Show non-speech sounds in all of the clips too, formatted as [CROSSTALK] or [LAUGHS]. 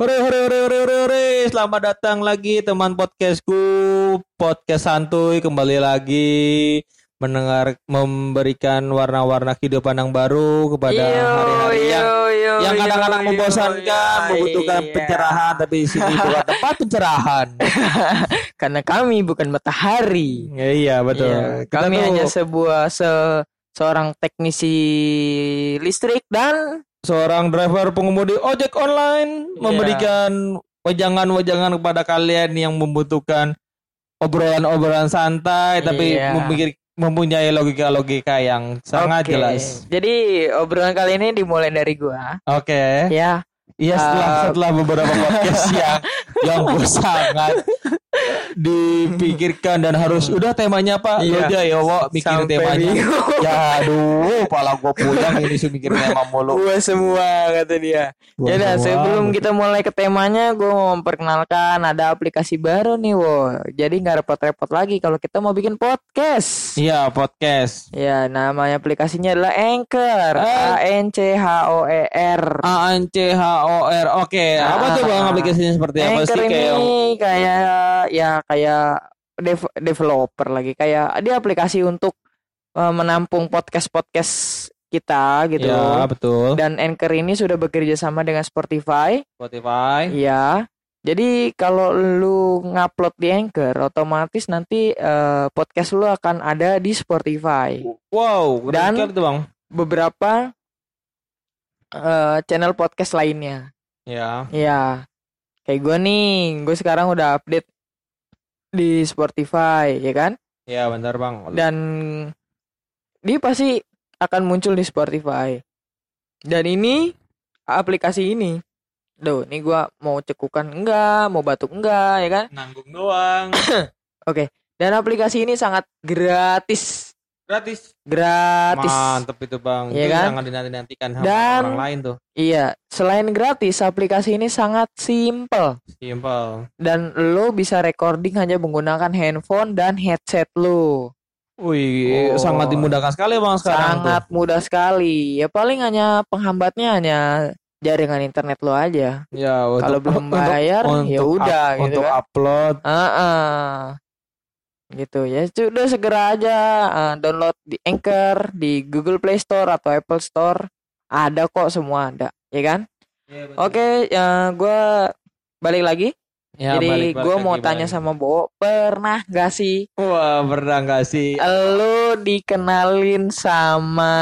Hore hore hore hore hore hore. Selamat datang lagi teman podcastku, podcast santuy kembali lagi mendengar memberikan warna-warna kehidupan yang baru kepada hari-hari yang yang kadang-kadang membosankan, membutuhkan iya. pencerahan tapi di sini [LAUGHS] bukan tempat pencerahan. [LAUGHS] Karena kami bukan matahari. Ya, iya betul. Iya, Kita kami tuh hanya sebuah se seorang teknisi listrik dan seorang driver pengemudi ojek online Iya. memberikan wejangan-wejangan kepada kalian yang membutuhkan obrolan-obrolan santai tapi Iya. memikir mempunyai logika-logika yang sangat Oke. jelas. Jadi obrolan kali ini dimulai dari gua. Oke. Ya, Iya setelah Uh, setelah beberapa podcast yang yang gue sangat dipikirkan dan harus udah temanya apa Iya. udah ya Wo, mikir Sampai temanya bingung. ya aduh pala gue puyeng ini sih mikir tema mulu gua semua kata dia. Gua Ya udah, sebelum kita mulai ke temanya, gua mau memperkenalkan ada aplikasi baru nih, wo. Jadi nggak repot-repot lagi kalau kita mau bikin podcast. iya podcast Ya, namanya aplikasinya adalah Anchor. Eh. A N C H O E R. A N C H O R oke apa tuh bang aplikasinya seperti apa sih ini kayak ya kayak dev- developer lagi kayak dia aplikasi untuk eh, menampung podcast-podcast kita gitu. ya betul Dan Anchor ini sudah bekerja sama dengan Spotify. Spotify Iya. Jadi kalau lu ngupload di Anchor, otomatis nanti eh, podcast lu akan ada di Spotify. wow Dan- tuh bang Beberapa eh, channel podcast lainnya. ya Iya. Kayak gue nih, gue sekarang udah update di Spotify, ya kan? ya bentar bang Dan dia pasti akan muncul di Spotify. Dan ini aplikasi ini, Duh, ini gua mau cekukan enggak, mau batuk enggak, ya kan? nanggung doang [COUGHS] Dan aplikasi ini sangat gratis. Gratis Gratis. mantep itu bang Iya itu kan? jangan dinanti-nantikan sama Dan- orang lain tuh Iya, selain gratis, aplikasi ini sangat simple. simple Dan lo bisa recording hanya menggunakan handphone dan headset lo. Wih, Oh. sangat dimudahkan sekali bang sekarang Sangat mudah sekali. Ya paling hanya penghambatnya hanya jaringan internet lo aja. tuh. Ya, Kalau belum bayar ya untuk udah gitu untuk kan. upload. Heeh. Gitu ya. Sudah segera aja eh, download di Anchor di Google Play Store atau Apple Store. Ada kok semua ada, ya kan? Oke, ya gua balik lagi. Ya, Jadi gua mau lagi, tanya balik. sama Bo, pernah gak sih Wah, pernah nggak sih? lu dikenalin sama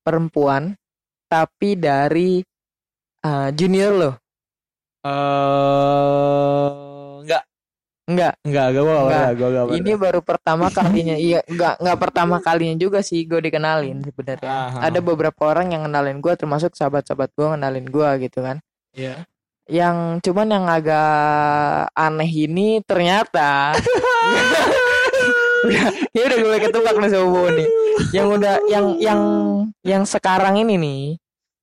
perempuan tapi dari eh, junior lo? Eh, enggak, Enggak. enggak, gua gua Enggak. gua gua Ini baru pertama kalinya. [LAUGHS] Iya, enggak enggak pertama kalinya juga sih gue dikenalin sebenarnya. Aha. Ada beberapa orang yang kenalin gue termasuk sahabat-sahabat gue kenalin gue gitu kan. Iya. Yang cuman yang agak aneh ini ternyata [LAUGHS] ya udah gue ketebak nih sama Bo nih. Yang udah yang yang yang sekarang ini nih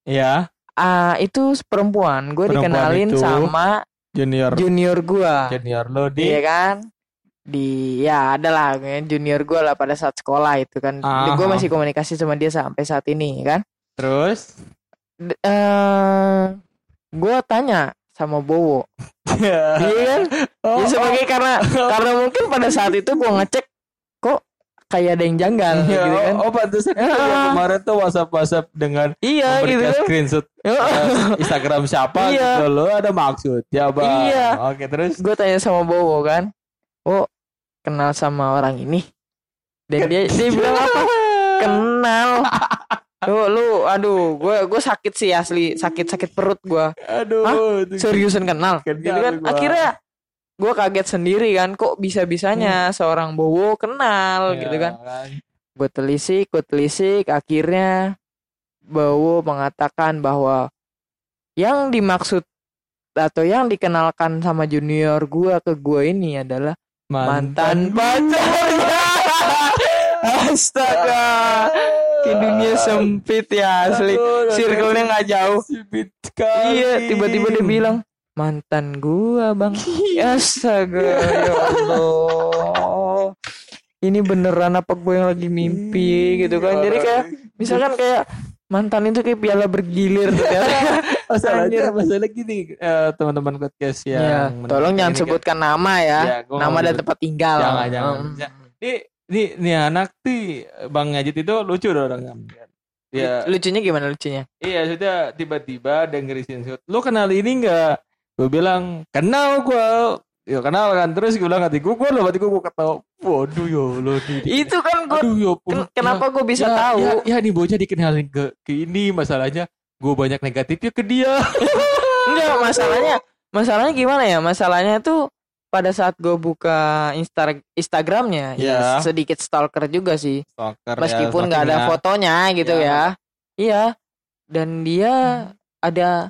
Iya, ah itu perempuan. Gue dikenalin itu sama junior junior gue. junior lo di Iya kan? Di ya ada lah ya, junior gue lah pada saat sekolah itu kan. Aha. Gue masih komunikasi sama dia sampai saat ini kan. terus D- eh gue tanya sama Bowo. [LAUGHS] Iya kan? Oh, ya sebagai karena [LAUGHS] karena mungkin pada saat itu gue ngecek kayak ada yang janggal Iya, [LAUGHS] gitu kan. oh, oh pantesan [LAUGHS] yang kemarin tuh WhatsApp WhatsApp dengan iya gitu kan. screenshot [LAUGHS] Ya, eh, Instagram siapa Iya. gitu lo ada maksud ya bang Iya. oke terus gue tanya sama Bowo kan. Oh kenal sama orang ini. Dan dia dia bilang apa? Kenal. Lu, lu, aduh, gue gue sakit sih asli, sakit sakit perut gue. aduh itu- Seriusan kenal, Kenal gitu kan? gua. Akhirnya gue kaget sendiri kan, kok bisa bisanya seorang Bowo kenal, Ya, gitu kan? Gue telisik, gue telisik, akhirnya Bowo mengatakan bahwa yang dimaksud atau yang dikenalkan sama junior gue ke gue ini adalah mantan pacarnya. [LAUGHS] Astaga, ke dunia sempit ya asli. Circle-nya nggak jauh. Sekali. Iya, tiba-tiba dia bilang mantan gua bang. [LAUGHS] Astaga, ya Allah. Ini beneran apa gue yang lagi mimpi gitu kan? Jadi kayak misalkan kayak mantan itu kayak piala bergilir ternyata. [LAUGHS] masalahnya masalah gini eh, teman-teman podcast yang Ya, tolong jangan kan- sebutkan nama ya. Ya, nama dan tempat tinggal. Jangan, jangan. Hmm. Ya. Ini, ini, ini anak tuh Bang Ngajit itu lucu dong orangnya. Ya, Lucunya gimana lucunya? iya sudah tiba-tiba dengerin shoot. Lu kenal ini enggak? Gue bilang kenal gua. Ya kenal kan terus gue bilang hati gue gue loh hati gue gue kata waduh yo lo Itu kan gue aduh yo pun- kenapa gue bisa ya, tahu? ya, ya nih bocah dikenalin ke ke ini masalahnya gue banyak negatifnya ke dia [LAUGHS] Enggak, masalahnya masalahnya gimana ya? Masalahnya tuh pada saat gue buka Insta Instagramnya ya Ya. sedikit stalker juga sih. Stalker ya, Meskipun nggak ada stalkingnya. fotonya gitu Ya. ya. Iya. Dan dia ada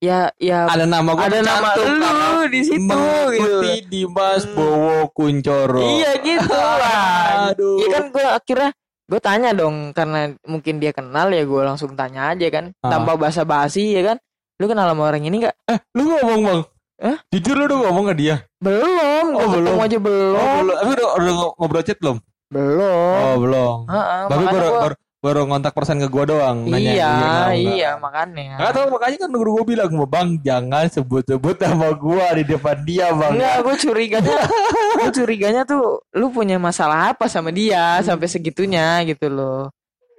ya ya ada nama gue ada nama lu di situ gitu. Dimas Bowo Kuncoro Iya gitu lah. [LAUGHS] aduh Iya kan gue akhirnya gue tanya dong karena mungkin dia kenal ya gue langsung tanya aja kan Ah. tanpa basa-basi ya kan. Lu kenal sama orang ini nggak? lu ngomong bang Hah? jujur lu udah ngomong ke dia Belum. Oh, belum. aja belum. oh belum tapi udah, udah ngobrol chat belum Belum. oh belum Heeh, tapi makanya baru, gua- baru baru ngontak persen ke gua doang nanya iya, nggak. iya makanya. Nggak tahu makanya kan guru gue bilang bang jangan sebut-sebut nama gua di depan dia bang Enggak, gue curiganya, [LAUGHS] gue curiganya tuh lu punya masalah apa sama dia sampai segitunya gitu loh.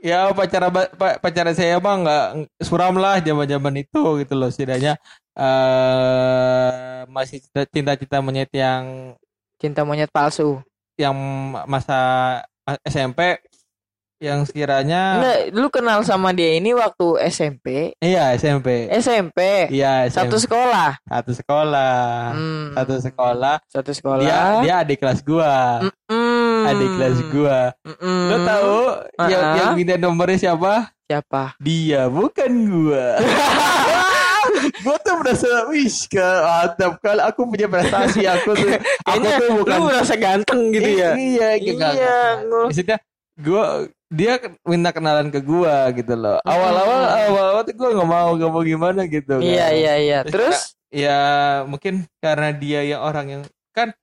ya pacara ba- pa- pacaran saya bang nggak suram lah zaman zaman itu gitu loh setidaknya eh masih cinta-cinta monyet yang Cinta monyet palsu. yang masa SMP yang sekiranya Enggak, lu kenal sama dia ini waktu SMP, iya SMP SMP, iya SMP. satu sekolah. satu sekolah Hmm, satu sekolah satu sekolah. dia dia adik kelas gua Mm-mm. adik kelas gua Mm-mm. lo tahu yang Ah. yang minta nomornya siapa siapa? dia bukan gua [LAUGHS] gua tuh merasa wish mantap kalau aku punya prestasi aku tuh [LAUGHS] aku tuh bukan lu merasa ganteng gitu ya. iya gitu Iya, gua- maksudnya gua dia minta kenalan ke gua gitu loh awal-awal Hmm. awal-awal tuh gua nggak mau nggak mau gimana gitu kan. Iya iya iya. Terus Terus ya mungkin karena dia yang orang yang kan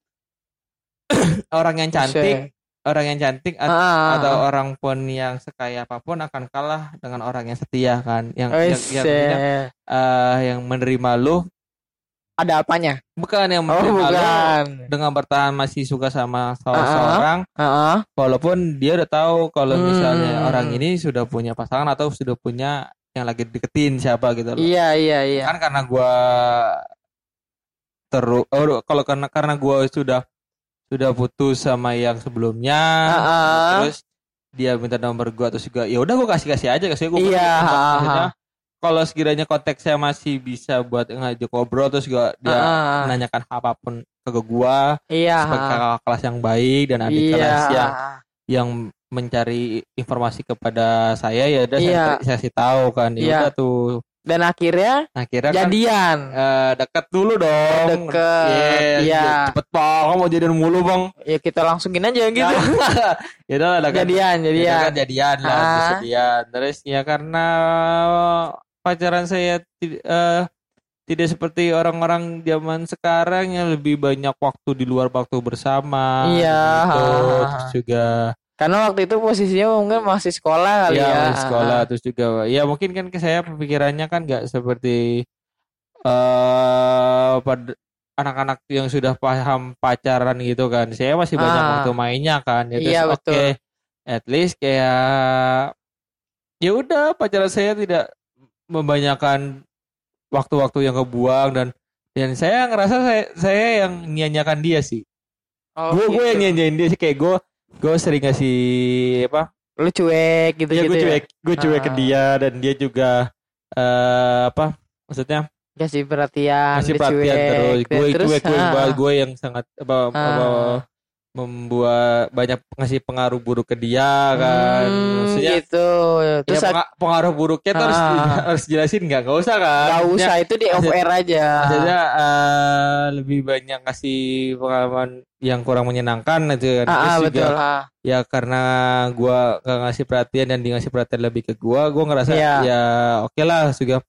[CLEARS THROAT] orang yang cantik orang yang cantik at- Ah, atau ah, orang pun yang sekaya apa pun akan kalah dengan orang yang setia kan yang ah. yang yang, yang, eh, eh, yang menerima lu ada apanya? bukan yang Oh bukan. dengan bertahan masih suka sama Ah, ah. seseorang Heeh. walaupun dia udah tahu kalau misalnya Hmm. orang ini sudah punya pasangan atau sudah punya yang lagi deketin siapa gitu loh Iya iya iya. kan karena gua terus oh, kalau karena karena gua sudah sudah putus sama yang sebelumnya Ah, ah. terus dia minta nomor gua terus juga ya udah gua kasih kasih aja kasih gua Iya, kalau sekiranya konteksnya masih bisa buat ngajak ngobrol terus juga dia Ah, ah. menanyakan apa pun ke gua Iya. sebagai kakak kelas yang baik dan adik Iya. kelas yang yang mencari informasi kepada saya ya udah Iya. saya, saya kasih tahu kan ya Iya. udah tuh Dan akhirnya akhirnya kan jadian. eh, dekat dulu dong Deket, Yes, iya. cepet bang mau jadian mulu bang Ya kita langsungin aja gitu. [LAUGHS] ya udah lah jadian, Ya, jadian. kan jadian lah Ah. jadian terus ya karena pacaran saya tidak eh, tidak seperti orang-orang zaman sekarang yang lebih banyak waktu di luar waktu bersama Iya. gitu. terus juga Karena waktu itu posisinya mungkin masih sekolah kali ya, ya. masih sekolah terus juga ya mungkin kan ke saya pemikirannya kan nggak seperti eh pada anak-anak yang sudah paham pacaran gitu kan saya masih banyak waktu mainnya kan ya terus Iya, oke betul. at least kayak ya udah pacaran saya tidak membanyakan waktu-waktu yang kebuang dan dan saya ngerasa saya saya yang nyanyakan dia sih Oh, gue gue gitu. yang nyanyain dia sih kayak gue gue sering ngasih apa Lu cuek gitu ya gitu gue ya. cuek gue cuek ke Ah. dia dan dia juga eh apa maksudnya Kasih perhatian, dia perhatian cuek. terus gue cuek gue ah, gue yang sangat apa, apa Ah. Membuat banyak ngasih pengaruh buruk ke dia kan hmm, maksudnya gitu. Terus ya, penga- pengaruh buruknya tuh harus Ah. [LAUGHS] harus jelasin nggak nggak usah kan Gak Maksudnya- usah itu di off air aja. maksudnya eh, lebih banyak kasih pengalaman yang kurang menyenangkan itu kan Ah, ah, juga betul. ah. ya karena gua gak ngasih perhatian dan dia ngasih perhatian lebih ke gua gua ngerasa Iya. ya oke lah juga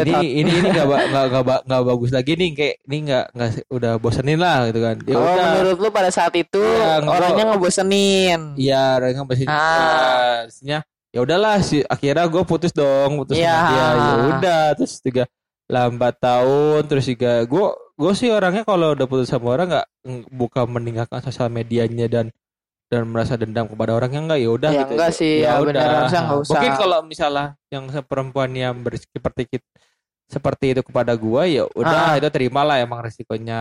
ini ini ini nggak [LAUGHS] nggak nggak nggak bagus lagi nih kayak ini nggak nggak udah bosenin lah gitu kan ya oh, udah menurut lu pada saat itu Ya, orangnya ngebosenin. iya orang yang masih Ah. maksudnya ya udahlah sih akhirnya gue putus dong putus Iya. sama dia ya udah terus juga lambat tahun terus juga gue gue sih orangnya kalau udah putus sama orang nggak ng- bukan meninggalkan sosial medianya dan dan merasa dendam kepada orang yang enggak ya udah Ya gitu enggak sih, ya benar, nggak usah. mungkin kalau misalnya yang perempuan yang seperti kit- seperti itu kepada gua ya udah Ah. itu terimalah emang resikonya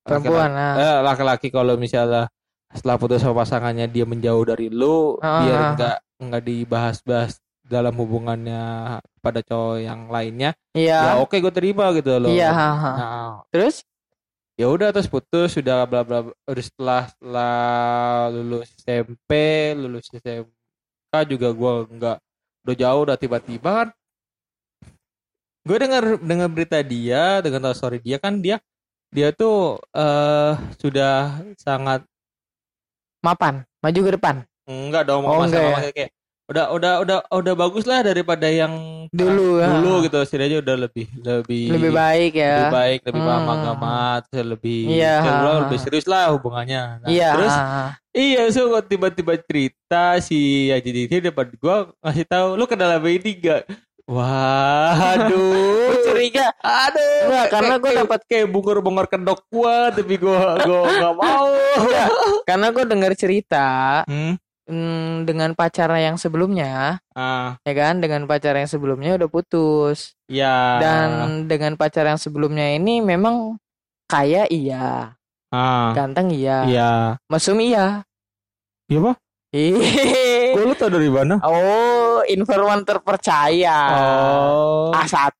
perempuan laki-laki. nah. Eh, laki-laki kalau misalnya setelah putus sama pasangannya dia menjauh dari lu Ah. biar enggak enggak dibahas-bahas dalam hubungannya pada cowok yang lainnya ya Iya. oke gue terima gitu loh Iya, ha, ha. Nah, Terus ya udah terus putus sudah bla bla udah setelah setelah lulus SMP lulus SMK juga gua nggak udah jauh udah tiba-tiba kan gue dengar dengar berita dia dengan tahu story dia kan dia dia tuh eh sudah sangat mapan, maju ke depan. enggak dong Oh, enggak ya? kayak udah udah udah udah bagus lah daripada yang Dulu, ya. dulu gitu setidaknya udah lebih lebih Lebih baik ya. lebih baik lebih paham Hmm. agama terus lebih Iya. terus lebih serius lah hubungannya Nah, Iya. terus iya so tiba-tiba cerita si Haji Didi dapat gua ngasih tahu lu kenal ini gak waduh Gua curiga. aduh Enggak, karena Kayak- gua kayak- dapat- kayak bungkur-bungkur kedok gua tapi gua gua gak [LAUGHS] mau Karena gue dengar cerita hmm? hmm, dengan pacarnya yang sebelumnya, ah ya kan? Dengan pacar yang sebelumnya udah putus. ya Dan dengan pacar yang sebelumnya ini memang kaya iya, ah ganteng iya, iya mesum iya. iya Ih. Lu tau dari mana Oh, informan terpercaya. oh A1.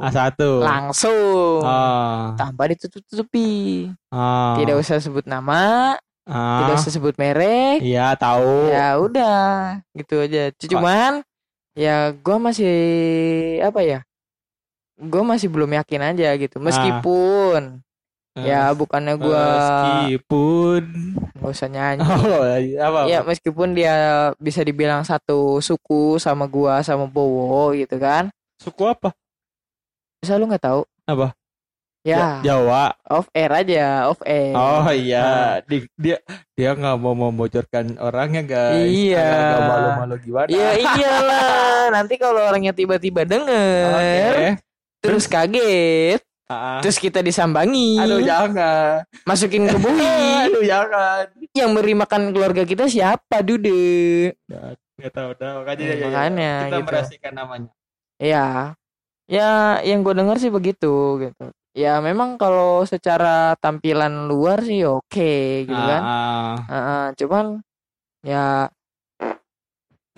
A1 Langsung. ah Tanpa ditutup-tutupi. ah Tidak usah sebut nama, ah tidak usah sebut merek. iya tahu Ya udah, gitu aja. Cuman ya gua masih apa ya? Gue masih belum yakin aja gitu. Meskipun ya bukannya gua meskipun nggak usah nyanyi. [LAUGHS] oh apa Ya meskipun dia bisa dibilang satu suku sama gua sama Bowo gitu kan. suku apa Bisa lu nggak tahu? Apa? Ya, Jawa off air aja, off air. oh iya Di- dia dia nggak mau membocorkan orangnya guys Iya. Malu-malu gimana Iya iyalah. Nanti kalau orangnya tiba-tiba denger, Oke. terus kaget, Ah. terus kita disambangi, aduh jangan masukin ke bui. [LAUGHS] aduh jangan yang beri makan keluarga kita siapa, Dude? nggak tahu dah makanya Ya, ya, ya, makanya kita gitu. merahasiakan namanya Ya, ya yang gue dengar sih begitu gitu. Ya memang kalau secara tampilan luar sih oke gitu kan. Ah, Heeh, cuman ya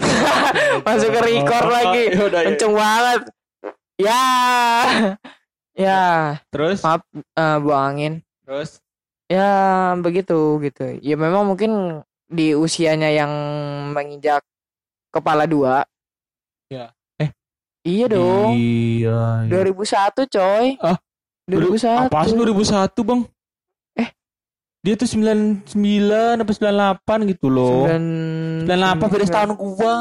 [LAUGHS] masuk ke record lagi. Ya udah, ya. kenceng banget. Ya, ya terus maaf eh, buang angin. terus Ya begitu gitu. Ya memang mungkin di usianya yang menginjak kepala dua. Ya. Eh. Iya dong. iya, iya. 2001 coy. Ah, 2001. Apa sih 2001 bang? Eh. Dia tuh 99 apa 98 gitu loh. 98 beda setahun gua.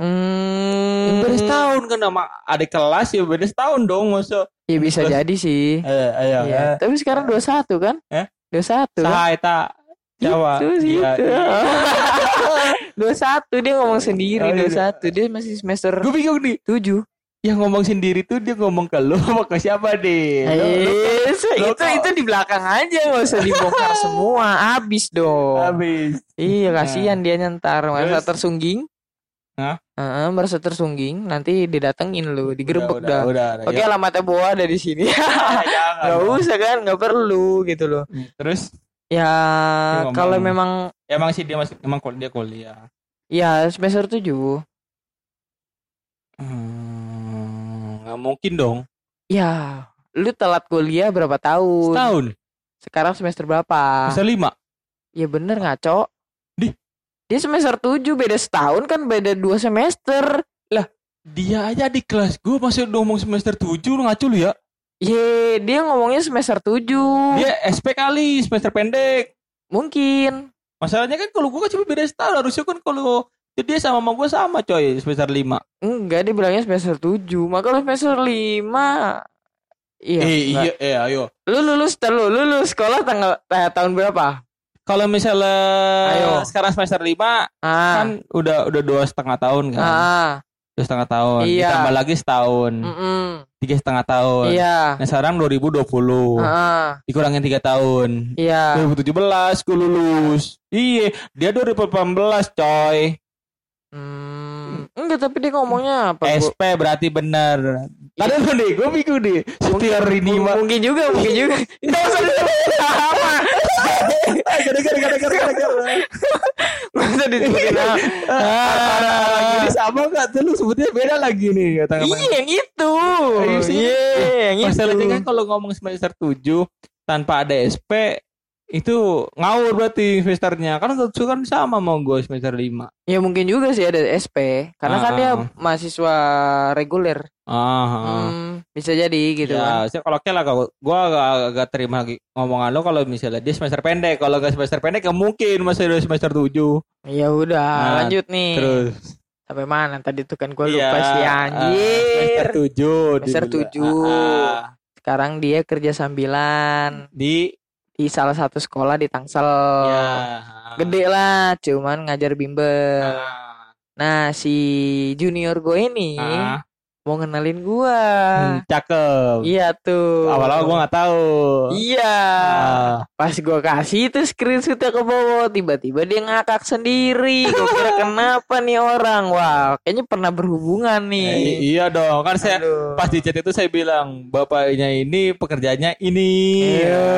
Hmm. beda setahun kan sama adik kelas ya beda setahun dong masa. Ya bisa Terus- jadi sih. Eh, ayo. Iya. Tapi sekarang 21 kan? Eh? 21 kan? Eta Jawa. Itu sih. Iya, itu. iya. [LAUGHS] 21 dia ngomong sendiri Oh, iya. 21 dia masih semester Gue bingung nih. 7. Yang ngomong sendiri tuh dia ngomong ke lu apa ke siapa deh? Lu- Eh, lo itu itu di belakang aja nggak usah dibongkar semua habis dong Habis. iya kasihan dia nyentar Terus? tersungging Hah? Heeh, merasa tersungging nanti didatengin lu digerebek udah, dah udah, udah, oke ya. alamatnya Boa ada di sini [LAUGHS] Ah, [LAUGHS] nggak usah kan nggak perlu gitu loh Terus ya kalau memang emang sih dia masih emang dia kuliah. ya semester 7 Hmm, nggak mungkin dong. ya lu telat kuliah berapa tahun Setahun. sekarang semester berapa Bisa lima. ya bener ngaco dia semester 7 beda setahun kan beda dua semester Dia aja di kelas gue masih ngomong semester 7 lu ngacu lu ya. Ye, dia ngomongnya semester 7. Dia SP kali semester pendek. Mungkin. Masalahnya kan kalau gue kan cuma beda setahun harusnya kan kalau itu dia sama sama gue sama coy semester 5 Enggak, dia bilangnya semester 7. Maka lu semester 5. Iya. eh iya eh ayo Lu lulus lu lulus sekolah tanggal eh, tahun berapa? Kalau misalnya Ayo. sekarang semester 5 Ah. kan udah udah dua setengah tahun kan Ah. dua setengah tahun Iya. ditambah lagi setahun tiga setengah tahun Iya. nah sekarang 2020 Ah. dikurangin tiga tahun Iya. 2017 gue lulus iya dia 2018 coy Hmm. Enggak, tapi dia ngomongnya apa? Gua- SP berarti benar Tadi lu nih, gue bingung nih. Setiap ini Mungkin- juga, mungkin juga. [LAUGHS] Enggak usah nama. [LAUGHS] Gara-gara gara-gara gara-gara. Usah disebutin. Ah, ini sama nggak tuh lu sebutnya beda lagi nih kata Iya, yang itu. Iya yang itu. Masalahnya kan kalau ngomong semester 7 tanpa ada SP itu ngawur berarti semesternya. Kan itu kan sama mau gue semester 5. Ya mungkin juga sih ada SP, karena kan Ah. dia mahasiswa reguler. Ah. Hmm, bisa jadi gitu kan. ya, saya kalau oke lah kalau gua agak, agak terima lagi ngomongan lo kalau misalnya dia semester pendek, kalau nggak semester pendek ya mungkin masih semester 7. Ya udah, Nah, lanjut nih. Terus Sampai mana tadi tuh kan gue Iya, lupa sih ah, anjir. semester 7 Semester tujuh. Sekarang dia kerja sambilan di di salah satu sekolah di Tangsel. ya. Gede lah, cuman ngajar bimbel. Ah. Nah, si junior gue ini Ah. Mau ngenalin gua. Hmm, cakep. Iya tuh. Awal-awal gua nggak tahu. Iya. Ah. Pas gua kasih itu screenshotnya ke bawah, tiba-tiba dia ngakak sendiri. Gua kira [LAUGHS] kenapa nih orang? Wah, kayaknya pernah berhubungan Eh, nih. iya dong, kan saya Aduh. pas di chat itu saya bilang bapaknya ini pekerjaannya ini. Iya.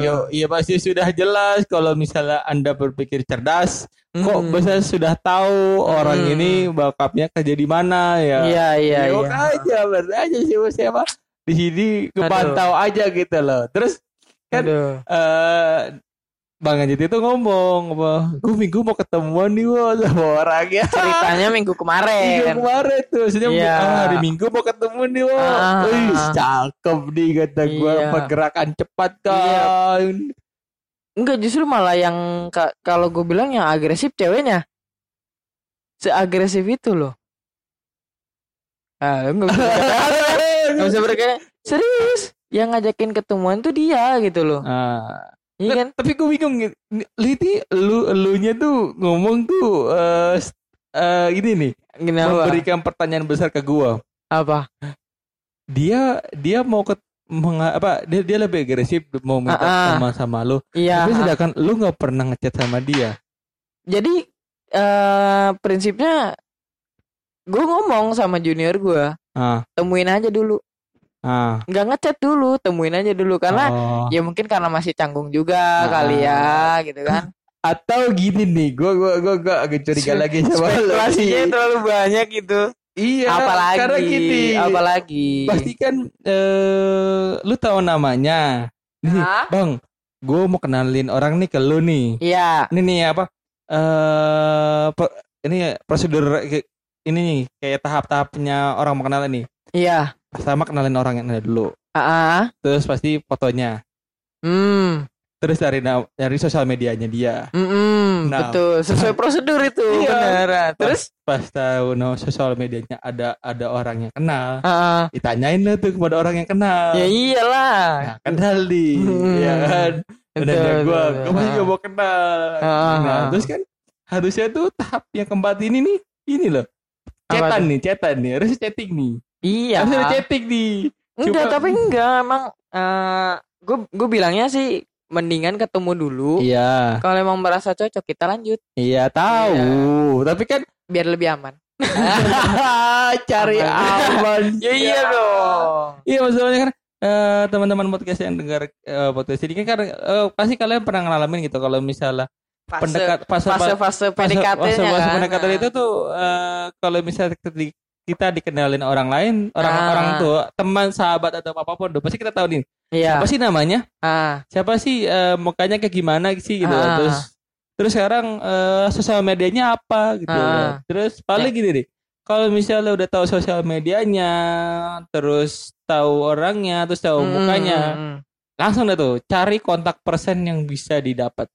Yo, iya pasti sudah jelas kalau misalnya anda berpikir cerdas, kok Hmm. bisa sudah tahu orang Hmm. ini bakapnya kerja di mana ya? Iya, iya, iya. aja, berarti aja siapa siapa di sini kepantau aja gitu loh. Terus kan Aduh. eh Bang Anjit itu ngomong apa? Gue minggu mau ketemuan nih wo, sama orangnya. Ceritanya minggu Minggu kemarin. kemarin tuh, maksudnya Iya. ah, hari Minggu mau ketemu nih wo. Ah. Wih, cakep nih kata gue, Iya. pergerakan cepat kan. Iya. Enggak, justru malah yang ka- kalau gue bilang yang agresif ceweknya. Seagresif itu loh. Ah, enggak bisa berkata. [LAUGHS] Enggak bisa berkata. Serius, yang ngajakin ketemuan tuh dia gitu loh. Ah. Iya kan? Tapi gue bingung. Liti lu elunya tuh ngomong tuh eh s- eh, ini nih Kenapa? memberikan pertanyaan besar ke gua. Apa? Dia dia mau ke menga- apa dia dia lebih agresif mau minta Ah, ah. sama sama lu. Iya. Tapi sedangkan lu nggak pernah ngechat sama dia. Jadi eh prinsipnya gue ngomong sama junior gue, Ah, temuin aja dulu. Ah. Nggak ngechat dulu, temuin aja dulu karena Oh. ya mungkin karena masih canggung juga Ah. kali ya, gitu kan. [LAUGHS] Atau gini nih, gua gua gua, gua agak curiga lagi sama. Spekulasinya terlalu banyak gitu. Iya, apalagi karena gini. apalagi Pasti kan eh lu tahu namanya. Nih? Bang, gua mau kenalin orang nih ke lu nih. iya Ini nih apa? Eh ini prosedur ini nih kayak tahap-tahapnya orang mau kenalan nih. Iya Pertama kenalin orangnya dulu. ah. Terus pasti fotonya. hmm Terus dari dari sosial medianya dia. Mm-mm, Nah. betul sesuai prosedur itu [LAUGHS] Iya. benar terus Pas tahu no sosial medianya ada ada orang yang kenal, ah. ditanyain lah tuh kepada orang yang kenal. ya iyalah Nah, kenal di, Hmm. ya kan. Betul, Benarnya gue, gue masih gak mau kenal. Ah. Nah, terus kan harusnya tuh tahap yang keempat ini nih, ini loh. Tuh? nih, chatan nih, harusnya chatting nih. Iya. Ada chatting nih. enggak Cuma- tapi enggak emang gue gue bilangnya sih mendingan ketemu dulu. Iya, kalau emang merasa cocok kita lanjut. Iya tahu. Tapi kan biar lebih aman. [LAUGHS] Cari aman. ya [LAUGHS] iya dong. Iya masalahnya kan eh, teman-teman podcast yang dengar eh, podcast ini kan eh, pasti kalian pernah ngalamin gitu kalau misalnya pendekat fase fase fase PDKT fase, nya fase kan? pendekatan itu tuh eh, kalau misalnya kita- dikenalin orang lain orang Ah. orang tua teman sahabat atau apa pun pasti kita tahu nih iya. siapa sih namanya? Ah. Siapa sih eh, mukanya kayak gimana sih gitu. Ah. terus terus sekarang eh, sosial medianya apa gitu. Ah. terus paling gini deh kalau misalnya udah tahu sosial medianya terus tahu orangnya terus tahu Hmm, mukanya langsung deh tuh cari kontak person yang bisa didapat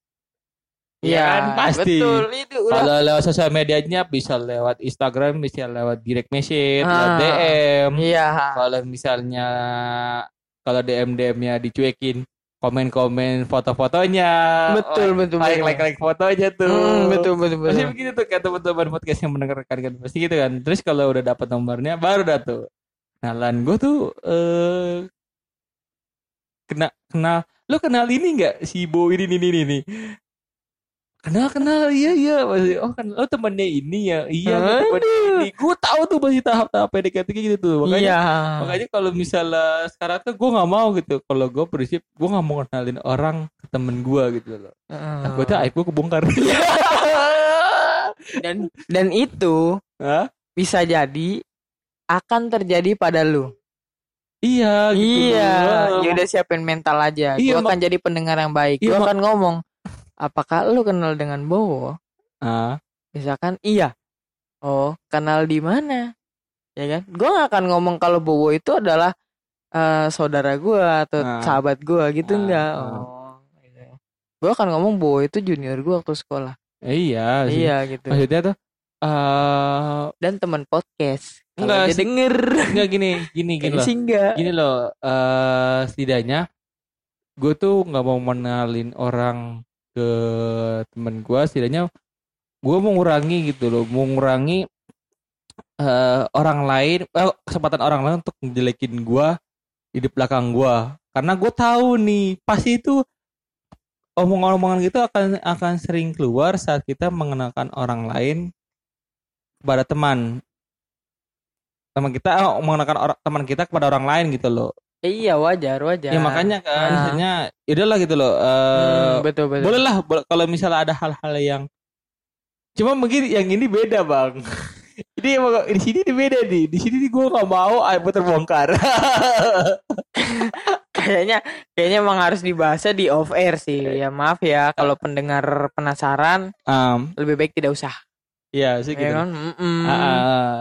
Iya kan? Pasti. betul itu udah Kalau lewat sosial medianya bisa lewat Instagram, bisa lewat direct message, Ah. lewat DM. iya Kalau misalnya kalau DM DM-nya dicuekin, komen-komen foto-fotonya. Betul, betul, Like betul. like like fotonya tuh. Hmm, betul betul Pasti betul. begitu tuh kayak teman-teman podcast yang mendengarkan kan pasti gitu kan. Terus kalau udah dapat nomornya baru dah tuh. Kenalan gue tuh eh kena kenal lo kenal ini nggak si Bo ini ini ini ini kenal kenal iya iya masih oh kan lo temannya ini ya iya temannya ini gue tahu tuh masih tahap-tahap PDKT gitu tuh makanya Iya. makanya kalau misalnya sekarang tuh gue nggak mau gitu kalau gue prinsip gue nggak mau kenalin orang ke temen gue gitu loh Heeh. gue tuh aib gue kebongkar [LAUGHS] dan dan itu Hah? bisa jadi akan terjadi pada lu. iya gitu iya, ya udah siapin mental aja. Iya, Gua akan jadi pendengar yang baik. Iya, Gua akan ngomong, apakah lu kenal dengan Bowo? ah Misalkan iya. Oh, kenal di mana? Ya kan? Gua nggak akan ngomong kalau Bowo itu adalah eh, saudara gua atau Ah. sahabat gua gitu Ah, enggak. Oh. gitu. Gua akan ngomong Bowo itu junior gua waktu sekolah. iya sih. Iya gitu. maksudnya tuh eh Dan teman podcast. Enggak dia denger. enggak gini gini [LAUGHS] gini loh gini loh eh setidaknya gue tuh nggak mau mengenalin orang ke temen gue setidaknya gue mau ngurangi gitu loh mau ngurangi eh orang lain eh, kesempatan orang lain untuk ngejelekin gue di belakang gue karena gue tahu nih pasti itu omongan-omongan gitu akan akan sering keluar saat kita mengenalkan orang lain kepada teman. Teman kita oh, mengenalkan orang teman kita kepada orang lain gitu loh Iya wajar wajar. Ya makanya kan, Ah. maksudnya udahlah gitu loh. eh Hmm, betul betul. boleh lah bo- kalau misalnya ada hal-hal yang cuma mungkin yang ini beda bang. [LAUGHS] ini emang- di sini ini beda nih. Di sini gue nggak mau aib terbongkar. [LAUGHS] kayaknya kayaknya emang harus dibahasnya di off air sih. Ya maaf ya kalau pendengar penasaran um, lebih baik tidak usah. ya sih Ya gitu. kan? Mm-mm. Ah, ah.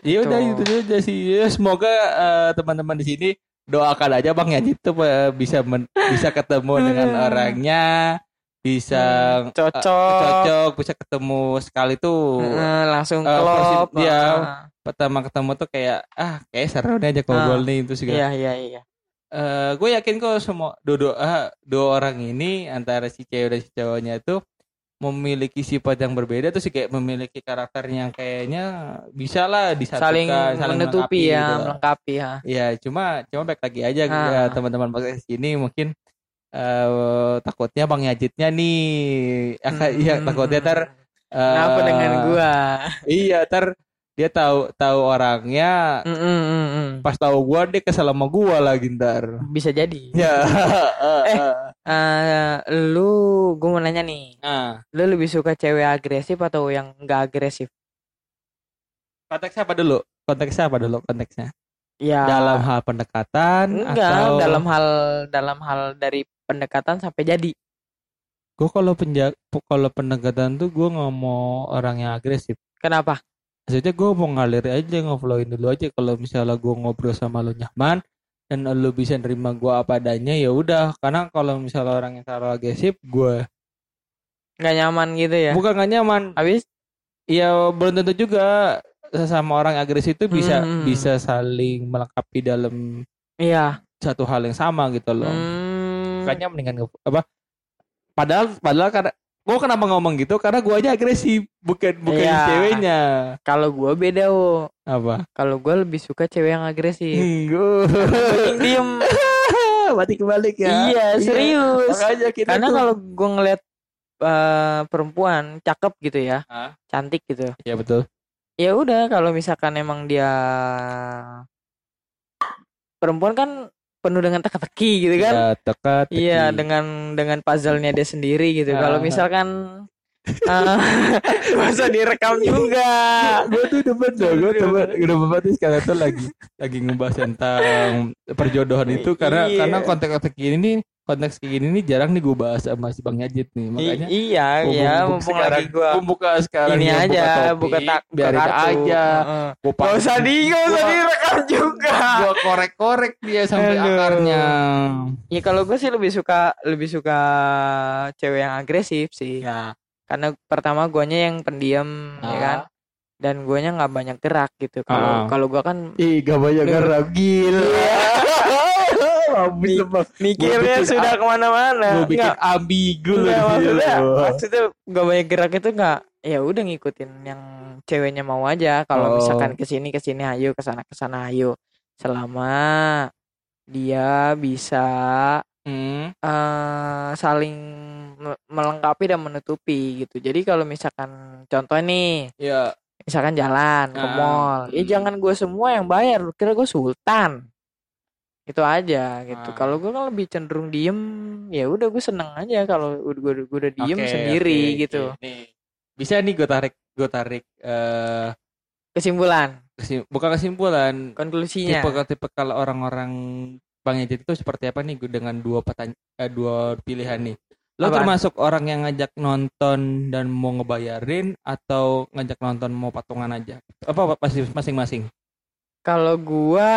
ya udah itu aja sih. Ya, semoga eh, teman-teman di sini doakan aja bang ya itu eh, bisa men- bisa ketemu dengan [LAUGHS] orangnya, bisa Hmm, cocok. cocok, bisa ketemu sekali tuh. Heeh, langsung Eh, klop. persi- iya. Ah, pertama ketemu tuh kayak ah kayak seru nih aja ngobrol nih itu juga. Iya iya iya. Eh, gue yakin kok semua dua dua, ah, dua orang ini antara si cewek dan si cowoknya itu memiliki sifat yang berbeda tuh sih kayak memiliki karakter yang kayaknya bisa lah disatukan, Saling, menutupi melengkapi ya, gitu melengkapi ya. Ya cuma cuma baik lagi aja Ah. ya, teman-teman podcast ini mungkin eh takutnya Bang Yajitnya nih iya [LAUGHS] Hmm. takutnya ter eh, Kenapa dengan gua? Iya, ter dia tahu tahu orangnya Mm, mm, mm, mm. pas tahu gua dia kesel sama gua lagi ntar. Bisa jadi. Ya. [LAUGHS] Eh. [LAUGHS] Eh, lu gua mau nanya nih. Nah, Lu lebih suka cewek agresif atau yang enggak agresif? konteksnya apa dulu? Konteksnya apa dulu konteksnya? Ya. Dalam hal pendekatan enggak atau dalam hal dalam hal dari pendekatan sampai jadi. gua kalau penja kalau pendekatan tuh gua nggak mau orang yang agresif. Kenapa? Maksudnya gua mau ngalir aja ngeflowin dulu aja kalau misalnya gua ngobrol sama lu nyaman dan lu bisa nerima gua apa adanya ya udah karena kalau misalnya orang yang terlalu agresif gua Nggak nyaman gitu ya? bukan gak nyaman Habis? ya belum tentu juga sesama orang yang agresif itu bisa Hmm. bisa saling melengkapi dalam Iya. satu hal yang sama gitu loh Hmm. makanya mendingan apa padahal padahal karena gua kenapa ngomong gitu karena gua aja agresif bukan bukan Iya. si ceweknya Kalau gua beda, wo. apa Kalau gua lebih suka cewek yang agresif. Mending diem. [LAUGHS] mati kebalik ya Iya, serius. makanya kita Karena kalau gua ngeliat eh, perempuan cakep gitu ya, Ah. cantik gitu. ya betul Ya udah, kalau misalkan emang dia perempuan kan penuh dengan teka-teki gitu kan. ya tekat Iya, teki. dengan dengan puzzle-nya dia sendiri gitu. Kalau Ah. misalkan eh, [LAUGHS] [LAUGHS] gak usah direkam juga. gue tuh demen dong gue demen udah nih sekarang tuh lagi lagi ngebahas tentang perjodohan itu karena Iya. karena konteks-konteks nih konteks kayak gini nih jarang nih gue bahas sama si bang Yajid nih makanya I- iya, gua iya, mumpung sekarang- lagi gua gua buka sekarang ini ya, aja, topik, buka tak, buka biarin kartu. aja Heeh. gue Gak usah di, gak usah direkam juga. gue korek-korek dia sampai Aduh. akarnya Ya kalau gue sih lebih suka lebih suka cewek yang agresif sih. ya Karena pertama guanya yang pendiam, ya Ah. kan. Dan guanya nggak banyak gerak gitu. Ah. Kalau kalau gua kan ih gak banyak gerak gila habis lebak. mikirnya bikin sudah ke mana-mana. Gue bikin Nggak, ambigu sini maksudnya, maksudnya gak banyak gerak itu nggak ya udah ngikutin yang ceweknya mau aja. Kalau Oh. misalkan ke sini ke sini ayo ke sana ke sana ayo. Selama dia bisa Hmm. eh saling me- melengkapi dan menutupi gitu. Jadi kalau misalkan contoh nih Ya, misalkan jalan ke Ah, mall ya hmm. jangan gue semua yang bayar. Kira gue sultan itu aja gitu Ah. kalau gue kan lebih cenderung diem ya udah gue seneng aja kalau gue gue udah diem Oke, sendiri oke, gitu oke. Nih. Bisa nih gue tarik gue tarik eh kesimpulan kesim- bukan kesimpulan konklusinya tipe tipe kalau orang-orang Bang Ejit itu seperti apa nih gue dengan dua eh, dua pilihan nih. Lo Apaan? termasuk orang yang ngajak nonton dan mau ngebayarin atau ngajak nonton mau patungan aja? Apa masing-masing? Kalau gua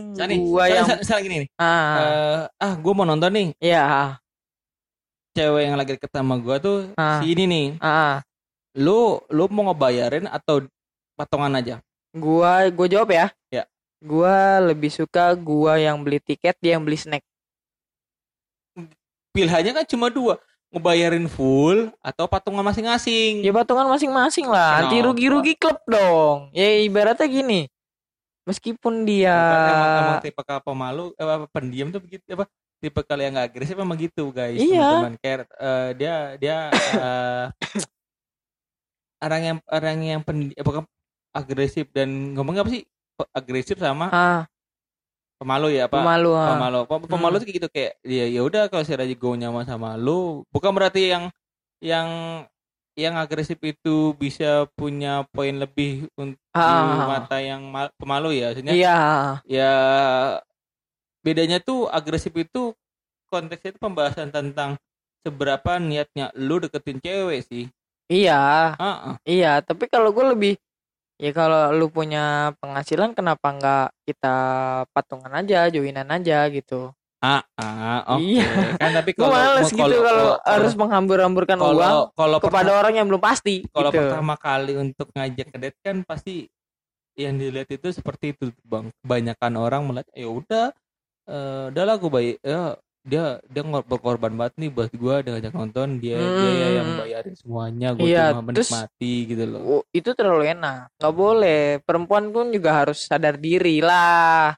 Misalnya nih, gua misalnya- yang misalnya- misalnya gini nih. ah eh, ah, gue mau nonton nih. ya Cewek yang lagi deket sama gue tuh Ah. si ini nih. ah Lu lu mau ngebayarin atau patungan aja? gua gua jawab ya Ya. gua lebih suka gua yang beli tiket dia yang beli snack Pilihannya kan cuma dua, ngebayarin full atau patungan masing-masing. ya patungan masing-masing lah anti Kenapa? rugi-rugi klub dong ya ibaratnya gini meskipun dia emang, emang tipe pemalu eh, apa pendiam tuh begitu apa tipe kal yang gak agresif emang gitu guys Iya. teman-teman. Kayak eh, dia dia [COUGHS] eh, orang yang orang yang pendiam bukan agresif dan ngomong apa sih? Agresif sama ah. pemalu ya apa pemalu ah. pemalu. Pem- pemalu tuh kayak gitu kayak dia ya udah kalau saya lagi gue nyaman sama lu. Bukan berarti yang yang yang agresif itu bisa punya poin lebih untuk Ah, mata yang ma- pemalu ya maksudnya? Iya ya bedanya tuh agresif itu konteksnya itu pembahasan tentang seberapa niatnya lu deketin cewek sih. Iya. Ah ah. Iya, tapi kalau gue lebih ya kalau lu punya penghasilan kenapa nggak kita patungan aja, joinan aja gitu. Ah ah, oke Iya. kan tapi kalau males gitu kalau harus menghambur-hamburkan uang kalau kalau kepada pertama, orang yang belum pasti kalau gitu. pertama kali untuk ngajak ke date kan pasti yang dilihat itu seperti itu bang kebanyakan orang melihat ya udah eh udahlah gue bayi ya dia dia berkorban banget nih buat gue dia ngajak nonton dia dia ya yang Hmm. bayarin semuanya gue Iya, cuma terus- menikmati gitu loh Oh, itu terlalu enak. Nggak boleh. Perempuan pun juga harus sadar diri lah.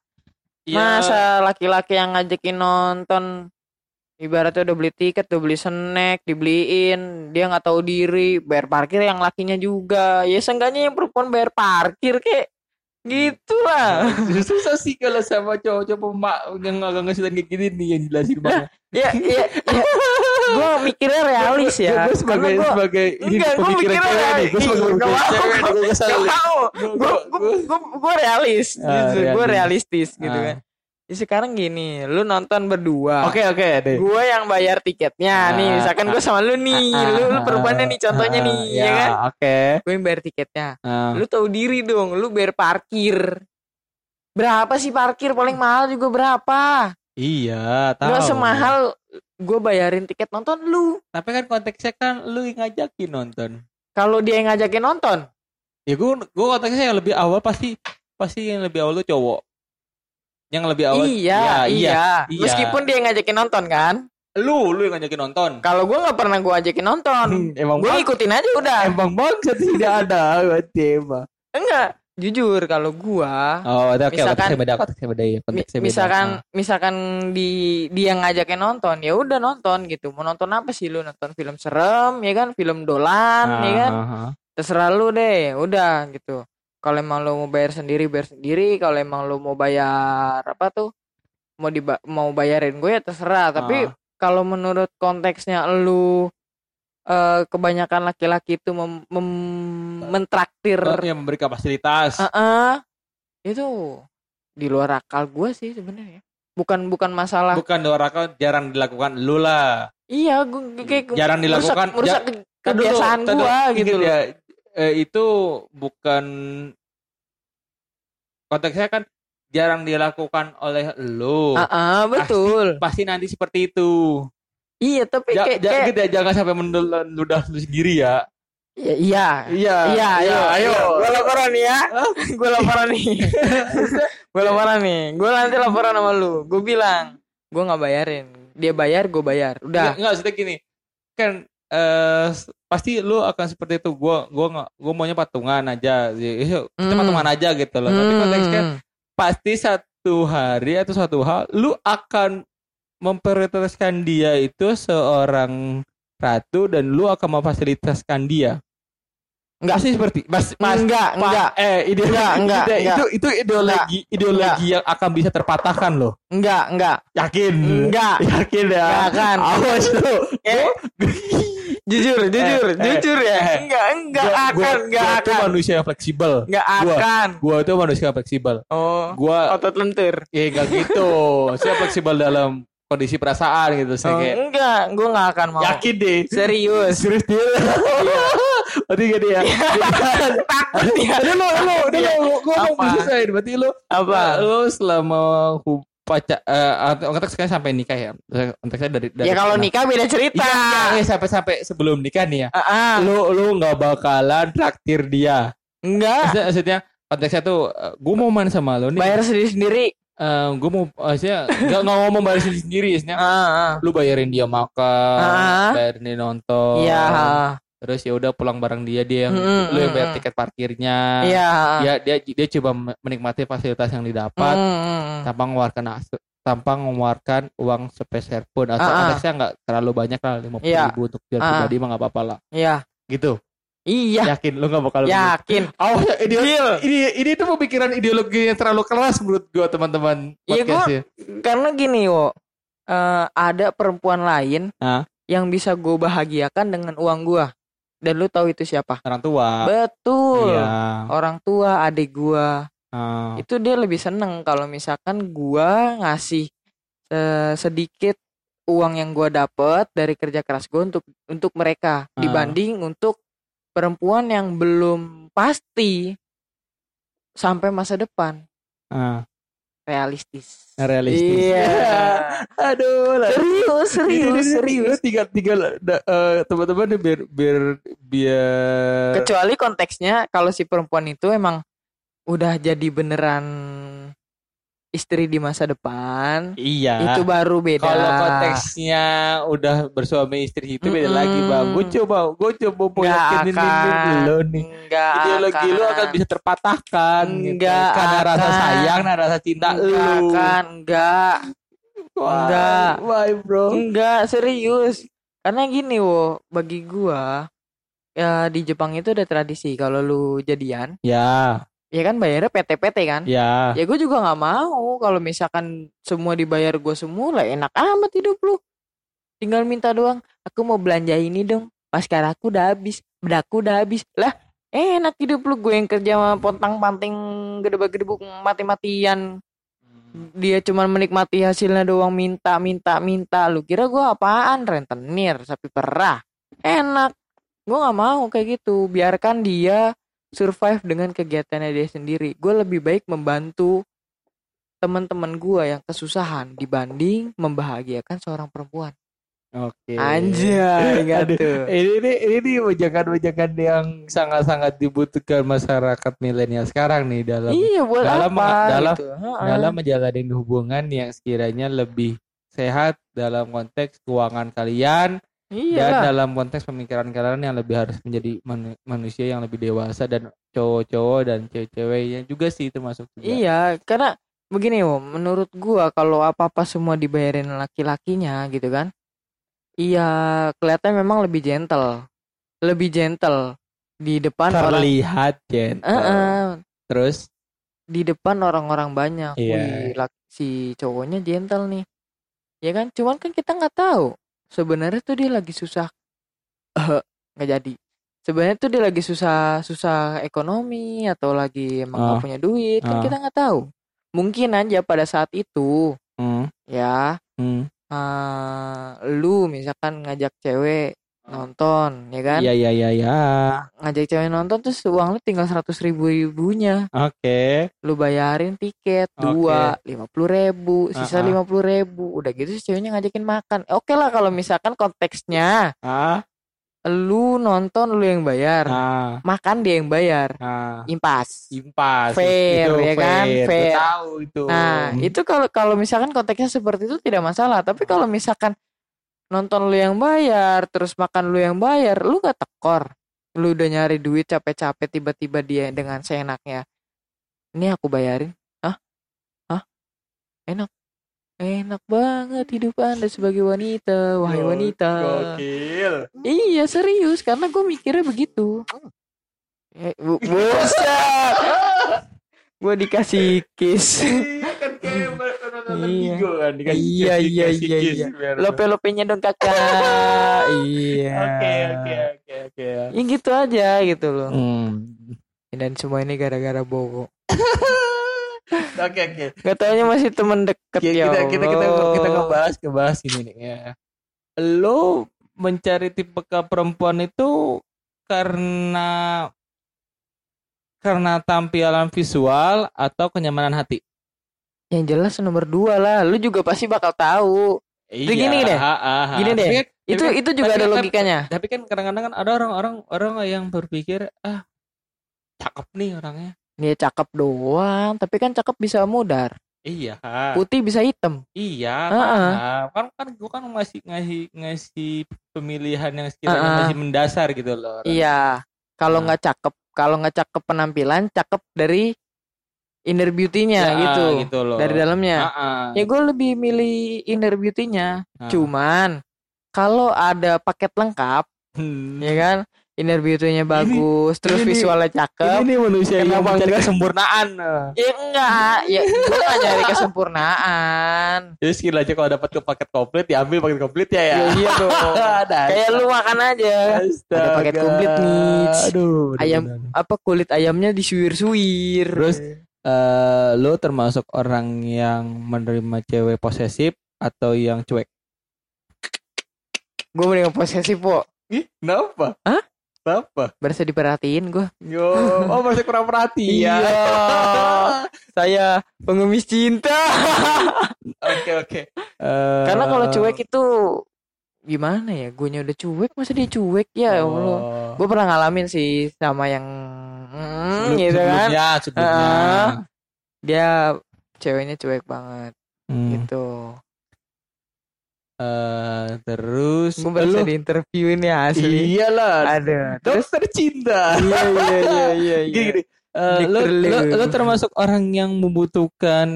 Iya. Masa laki-laki yang ngajakin nonton ibaratnya udah beli tiket, udah beli snack, dibeliin, dia nggak tahu diri, bayar parkir yang lakinya juga. Ya seenggaknya yang perempuan bayar parkir kek. Gitu lah. susah [LAUGHS] sih kalau sama cowok-cowok pemak yang agak ngasih kayak gini nih yang jelasin banget. ya, ya, ya. [LAUGHS] Gue mikirnya realis ya. Gue sebagai gua- sebagai ini gua pemikiran mikirnya cewek nih. Gue realis. sebagai Nggak pemikiran mau. cewek nih. Gue Gue gua- gue gue realis Ah. Gue realis. realistis gitu Ah. kan. Ya, sekarang gini, lu nonton berdua. Oke oke deh. Gue yang bayar tiketnya Ah, nih. Misalkan gue sama lu nih, Ah, lu, lu perempuannya nih contohnya nih, ya, kan? Oke. Gue yang bayar tiketnya. Lu tahu diri dong, lu bayar parkir. Berapa sih parkir paling mahal juga berapa? Iya, tahu. Gak semahal gue bayarin tiket nonton lu. Tapi kan konteksnya kan lu yang ngajakin nonton. Kalau dia yang ngajakin nonton, Ya gue gue konteksnya yang lebih awal pasti pasti yang lebih awal tuh cowok. Yang lebih awal. iya, Ya, iya, iya. Meskipun dia yang ngajakin nonton kan. Lu lu yang ngajakin nonton. Kalau gue nggak pernah gue ajakin nonton, emang gue ngikutin aja udah. emang bangsa tidak ada berarti emang. Enggak, jujur kalau gue Oh, oke, Misalkan- konteksnya beda, konteksnya beda ya, Mi- konteksnya beda. misalkan Ah. misalkan di dia ngajakin nonton ya udah nonton gitu. Mau nonton apa sih lu? Nonton film serem ya kan? Film dolan ya kan? Ah, ah, ah. terserah lu deh udah gitu. Kalau emang lu mau bayar sendiri bayar sendiri. Kalau emang lu mau bayar apa tuh? Mau diba mau bayarin gue ya terserah. Tapi kalau menurut konteksnya lu eh, kebanyakan laki-laki itu mem, mem- mentraktir yang memberikan fasilitas. Heeh. itu di luar akal gue sih sebenarnya bukan bukan masalah Bukan doraka jarang dilakukan lu lah. iya gue kayak Jarang dilakukan. merusak, merusak Ja- dulu, kebiasaan gue gitu loh ya, eh, itu bukan konteksnya kan jarang dilakukan oleh lu. Ah, ah, betul Pasti nanti seperti itu. Iya tapi Ja- kayak, ja- kayak gitu ya, jangan sampai meludah lu sendiri ya. iya iya Iya. iya ayo ayo gue laporan nih ya [LAUGHS] gue laporan nih [LAUGHS] gue laporan nih gue nanti laporan sama lu gue bilang gue nggak bayarin dia bayar gue bayar udah enggak maksudnya gini. Kan eh s- pasti lu akan seperti itu. Gua gua nggak gua maunya patungan aja. Ya, Kita Hmm. patungan aja gitu loh. Tapi Hmm. konteksnya pasti satu hari atau satu hal lu akan memprioritaskan dia itu seorang ratu dan lu akan memfasilitaskan dia. Enggak. Pasti seperti mas mas enggak pa- enggak eh ide, Enggak, enggak, ide- enggak. itu itu ideologi ideologi yang akan bisa terpatahkan loh. enggak enggak Yakin? Enggak. Yakin ya? Enggak akan. Awas lu. Eh, jujur jujur eh, jujur ya eh. enggak enggak Gua- akan gua- enggak gua akan manusia yang fleksibel. enggak Gua- akan Gua tuh manusia yang fleksibel. oh Gua otot lentur ya enggak gitu. Saya fleksibel dalam kondisi perasaan gitu. Saya oh, kayak enggak gue enggak akan mau yakin deh. serius Serius dia. [LAUGHS] Berarti gak [LAUGHS] dia. takut ya lo, lo, Iya. lo, gua mau Apa? selesai. Berarti lo, apa lo selama pacar, eh, konteksnya sampai nikah ya. Konteksnya dari, dari ya kalau nikah beda cerita Iya, iya, sampai sampai sebelum nikah nih ya. Ah, ah. Lo, lo nggak bakalan traktir dia. enggak Maksudnya, maksudnya konteksnya tuh, gue mau main sama lo nih. bayar sendiri sendiri gue mau, maksudnya nggak nggak ngomong bayar sendiri maksudnya. ah, ah. Lu bayarin dia makan, Ah. bayarin dia nonton. iya Terus ya udah pulang bareng dia dia yang Mm, lu yang mm, bayar mm. tiket parkirnya. iya Dia dia dia coba menikmati fasilitas yang didapat Hmm, hmm, hmm. tanpa mengeluarkan tanpa mengeluarkan uang sepeser pun atau Ah, ah. konteksnya nggak terlalu banyak lah lima puluh Iya. ribu untuk dia Ah, ah. pribadi mah nggak apa-apa lah iya gitu iya. Yakin lu nggak bakal yakin. Oh ideologi Deal. ini ini tuh pemikiran ideologi yang terlalu keras menurut gua teman-teman. Iya, gua- podcast ya. karena gini wo. Eh, ada perempuan lain Ah. yang bisa gue bahagiakan dengan uang gue dan lu tahu itu siapa? Orang tua. Betul. Iya. Orang tua adik gue Ah. itu dia lebih seneng kalau misalkan gue ngasih eh, sedikit uang yang gue dapet dari kerja keras gue untuk untuk mereka Ah. dibanding untuk perempuan yang belum pasti sampai masa depan Ah. realistis realistis Iya. [LAUGHS] aduh lah. serius serius Ini- ini- serius tinggal da- eh, teman-teman biar biar biar kecuali konteksnya kalau si perempuan itu emang udah jadi beneran istri di masa depan iya itu baru beda Kalau konteksnya udah bersuami istri itu beda Mm-mm. lagi bang. Gue coba, gue coba Nggak yakinin akan. lo nih. enggak Ideologi lo akan bisa terpatahkan. gitu. Nggak Karena rasa akan. sayang dan rasa cinta enggak lo. akan enggak Why? Nggak. Why bro? enggak serius karena gini wo bagi gua ya di Jepang itu ada tradisi kalau lu jadian Ya, ya kan bayarnya PT-PT kan? Ya. ya gue juga nggak mau kalau misalkan semua dibayar gue semua lah enak amat hidup lu. Tinggal minta doang aku mau belanja ini dong maskara aku udah habis bedaku udah habis. Lah enak hidup lu gue yang kerja sama pontang panting gede-gede mati-matian dia cuman menikmati hasilnya doang minta minta minta. Lu kira gue apaan? Rentenir sapi perah. Enak. Gue nggak mau kayak gitu. Biarkan dia survive dengan kegiatannya dia sendiri gue lebih baik membantu teman-teman gue yang kesusahan dibanding membahagiakan seorang perempuan Oke. anjay nggak Aduh, tuh Ini ini ini wejangan-wejangan yang sangat-sangat dibutuhkan masyarakat milenial sekarang nih dalam iya buat dalam- apa dalam- gitu. Dalam menjalani hubungan yang sekiranya lebih sehat dalam konteks keuangan kalian iya dan dalam konteks pemikiran kalian yang lebih harus menjadi manu- manusia yang lebih dewasa dan cowok-cowok dan cewek-ceweknya juga sih termasuk juga. Iya, karena begini Wo, menurut gua kalau apa-apa semua dibayarin laki-lakinya gitu kan. Iya, kelihatan memang lebih gentle. Lebih gentle di depan orang terlihat gentle. Eh, eh, Terus di depan orang-orang banyak. Iya. Wih, si cowoknya gentle nih. Ya kan? Cuman kan kita nggak tahu. Sebenarnya tuh dia lagi susah Eh, nggak jadi. Sebenarnya tuh dia lagi susah susah ekonomi atau lagi emang nggak Ah. punya duit kan Ah. kita nggak tahu. Mungkin aja pada saat itu hmm, ya hmm. eh, lu misalkan ngajak cewek nonton ya kan Iya iya iya iya. ngajak cewek nonton terus uang lu tinggal seratus ribu ribunya Oke. lu bayarin tiket dua lima puluh ribu sisa lima puluh ribu udah gitu si ceweknya ngajakin makan oke lah kalau misalkan konteksnya Ah, lu nonton lu yang bayar, Nah, makan dia yang bayar. nah. Impas. Impas. Fair, ya kan? Gue Fair. tahu itu. Nah, itu kalau kalau misalkan konteksnya seperti itu tidak masalah, tapi kalau misalkan nonton lu yang bayar, terus makan lu yang bayar, lu gak tekor. Lu udah nyari duit capek-capek tiba-tiba dia dengan seenaknya. Ini aku bayarin. Hah? Hah? Enak. Enak banget hidup Anda sebagai wanita, wahai wanita. Gokil. Iya serius karena gue mikirnya begitu. Eh, bu- buset. [LAUGHS] gue dikasih kiss. Iya nonton. Bigo kan dikasih Iya, iya, iya, kiss iya. biar- Lope-lopenya dong kakak. [LAUGHS] iya. Oke oke oke oke. Ya gitu aja gitu loh. Hmm. Dan semua ini gara-gara Bowo. [LAUGHS] Oke oke. Gak taunya masih temen deket Kita ya kita kita kita, kita ngebahas ngebahas ini nih ya. Lo mencari tipe ke perempuan itu karena karena tampilan visual atau kenyamanan hati. Yang jelas nomor dua lah. Lu juga pasti bakal tahu. Iya. gini deh. ha, ha, ha. Gini deh. Tapi kan- Itu tapi kan- itu juga tapi ada kan- logikanya. Tapi kan kadang-kadang kan ada orang-orang orang yang berpikir ah cakep nih orangnya. Dia cakep doang, tapi kan cakep bisa mudar. Iya. Putih bisa hitam. Iya, Heeh. nah, kan kan gua kan masih ngasih ngasih pemilihan yang sekiranya Heeh. masih mendasar gitu loh. Ran. Iya. Kalau nggak cakep, kalau nggak cakep penampilan, cakep dari inner beauty-nya Ya, gitu. gitu loh. Dari dalamnya. Heeh. Ya gue lebih milih inner beauty-nya. Nah. Cuman kalau ada paket lengkap, Hmm. ya kan, inner beauty-nya bagus, terus ini- visualnya cakep. Ini nih manusia yang mencari kesempurnaan. Ya enggak, ya gue gak nyari kesempurnaan. Jadi skill aja kalau dapat ke paket komplit diambil paket komplit ya ya. Ya iya [LAUGHS] dong. Kayak lu makan aja. Ada paket komplit nih. Aduh. Ayam bener-bener. apa kulit ayamnya disuir-suir. Terus eh lo termasuk orang yang menerima cewek posesif atau yang cuek? gue mending posesif po. Ih, kenapa? Hah? Kenapa? Berasa diperhatiin gue. Yo, oh masih kurang perhatian. Iya. [LAUGHS] Saya pengemis cinta. Oke oke. Eh, Karena kalau cuek itu gimana ya? Guanya udah cuek, masa dia cuek ya Allah. oh. Gue pernah ngalamin sih sama yang hmm, Sebelum- gitu kan. sebelumnya, sebelumnya. Heeh. Dia ceweknya cuek banget Hmm. gitu. Eh, terus Gue berasa di interview ini asli. Iyalah. Ada. Terus Dokter cinta. iya iya iya iya. [LAUGHS] Gini. Eh, lo, lo, lo termasuk orang yang membutuhkan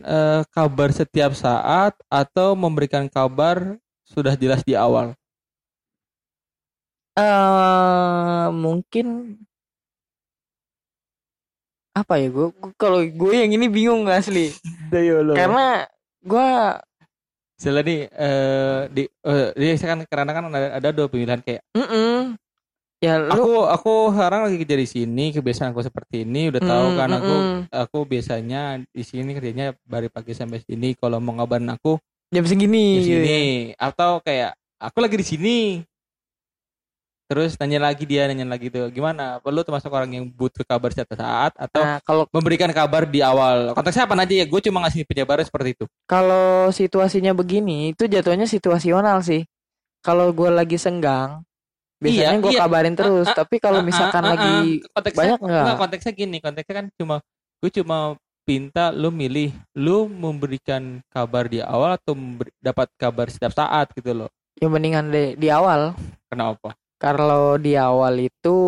eh, kabar setiap saat atau memberikan kabar sudah jelas di awal. eh mungkin apa ya gue kalau gue yang ini bingung asli. Dayo lo. karena gue Misalnya nih eh, di eh, di saya kan karena kan ada, ada dua pilihan kayak mm ya lu aku aku sekarang lagi kerja di sini kebiasaan aku seperti ini udah tahu Mm, kan aku aku biasanya di sini kerjanya dari pagi sampai sini kalau mau ngabarin aku jam segini di gitu sini ya. atau kayak aku lagi di sini terus nanya lagi dia nanya lagi tuh gimana? Perlu termasuk orang yang butuh kabar setiap saat atau nah kalau memberikan kabar di awal? Konteksnya apa aja ya gue cuma ngasih penjabaran seperti itu. Kalau situasinya begini itu jatuhnya situasional sih. Kalau gue lagi senggang biasanya Iya, gue iya. kabarin terus. Ah, ah, tapi kalau Ah, misalkan ah, ah, lagi ah. konteksnya banyak nggak? enggak, konteksnya gini konteksnya kan cuma gue cuma pinta lu milih lu memberikan kabar di awal atau dapat kabar setiap saat gitu loh. Yang mendingan di, di awal. Kenapa kalau di awal itu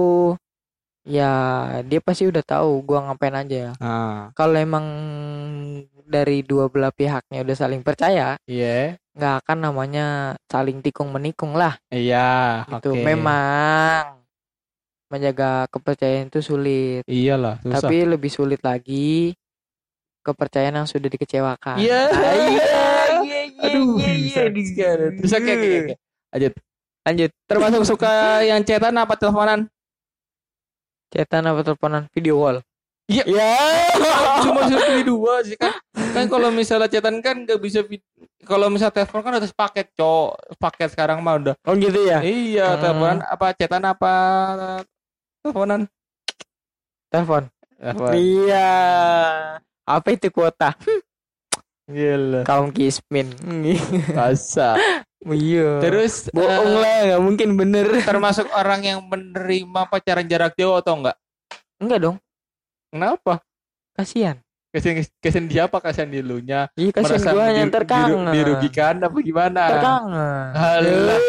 ya dia pasti udah tahu gua ngapain aja nah kalau emang dari dua belah pihaknya udah saling percaya iya. nggak akan namanya saling tikung menikung lah. Iya itu oke. memang menjaga kepercayaan itu sulit. Iyalah susah. Tapi lebih sulit lagi kepercayaan yang sudah dikecewakan. Iya. Ah, iya iya iya Aduh, iya, bisa iya. sekali. Lanjut. Termasuk suka yang chatan apa teleponan? chatan apa teleponan video call Iya. ya [LAUGHS] Cuma pilih dua sih kan. Kan kalau misalnya chatan kan nggak bisa kalau misalnya telepon kan harus paket, cok. Paket sekarang mah udah. oh gitu ya Iya, Hmm. teleponan apa chatan apa teleponan? telepon Telepon. Iya. Apa itu kuota? Gila. Kaum Kismin. Kasar. Iya. Terus bohong eh, lah, nggak mungkin bener. termasuk orang yang menerima pacaran jarak jauh atau enggak? Enggak dong, Kenapa? kasihan. Kasihan kasihan dia apa? Kasihan di lu nya? Iya kasihan Merasa gua yang terkangen. diru- dirugikan apa gimana? Terkangen. Alah. [LAUGHS]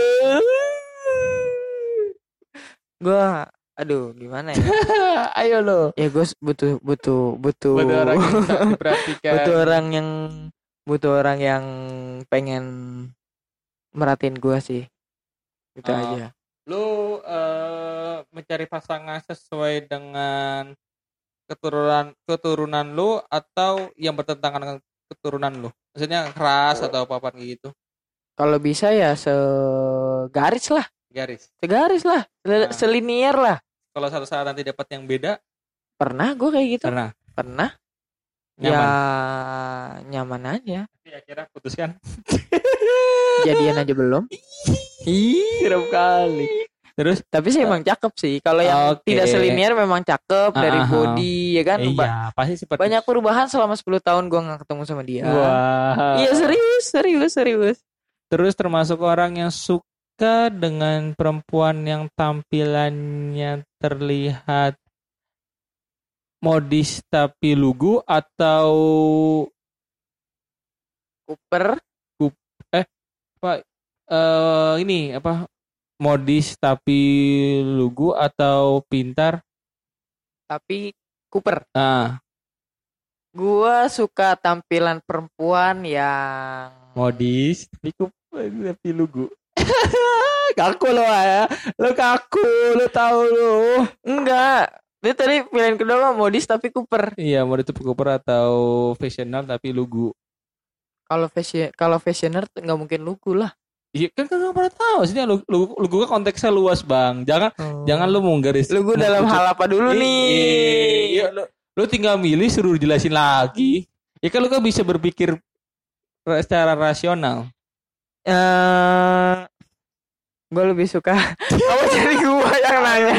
Gua aduh gimana ya? [LAUGHS] Ayo lo. ya gue butuh butuh butuh Buat orang yang [LAUGHS] butuh orang yang butuh orang yang pengen merhatiin gua sih. Gitu Oh. aja. Lu eh, mencari pasangan sesuai dengan keturunan keturunan lu atau yang bertentangan dengan keturunan lu? Maksudnya keras atau apa-apa kayak gitu? Kalau bisa ya segaris lah, Garis. segaris lah, sel- Nah. selinier lah. Kalau satu saat nanti dapat yang beda, Pernah gue kayak gitu? karena Pernah. nyaman. Ya nyaman aja. Tapi akhirnya putuskan. [LAUGHS] Jadian aja belum. Ih, serem kali. Terus Tapi sih emang cakep sih. Kalau yang Oke. tidak selinier memang cakep dari Ah, body ya kan. Ba- iya, pasti seperti Banyak perubahan selama 10 tahun gua nggak ketemu sama dia. Wah. Iya serius, serius, serius. Terus termasuk orang yang suka dengan perempuan yang tampilannya terlihat modis tapi lugu atau Cooper, eh ini apa modis tapi lugu atau pintar? tapi Cooper. Ah, Gua suka tampilan perempuan yang modis tapi ku- tapi lugu. [LAUGHS] kaku lo ya. Lo kaku, lo tahu lo. enggak. Dia tadi pilihan kedua modis tapi Cooper. Iya, modis tapi Cooper atau fashional tapi lugu. Kalau fashion kalau fashioner tuh nggak mungkin lugu lah. Iya kan kan nggak pernah tahu. Maksudnya lu lu lu gua konteksnya luas bang. Jangan jangan lu mau garis lugu dalam hal apa dulu nih? Iya, lu, lu tinggal milih suruh jelasin lagi. Ya kan lu kan bisa berpikir ra- secara rasional. Eh, gue lebih suka [LAUGHS] kamu jadi gua yang nanya.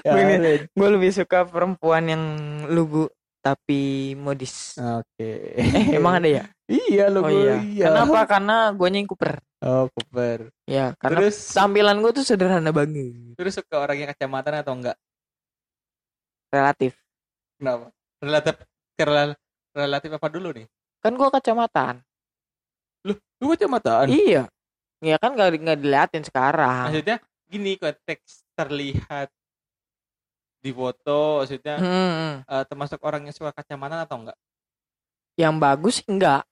Begini, gue lebih suka perempuan yang lugu tapi modis. oke Eh, [LAUGHS] emang ada ya? iya lu Oh iya. iya Kenapa? Karena gue yang Cooper. oh Cooper Ya, karena terus tampilan gue tuh sederhana banget. terus suka orang yang kacamata atau enggak Relatif. kenapa relatif rel- relatif apa dulu nih Kan gue kacamataan. lu kacamataan Iya. Ya kan gak, nggak diliatin sekarang. maksudnya gini konteks terlihat di foto maksudnya Hmm, eh, termasuk orang yang suka kacamata atau enggak Yang bagus enggak.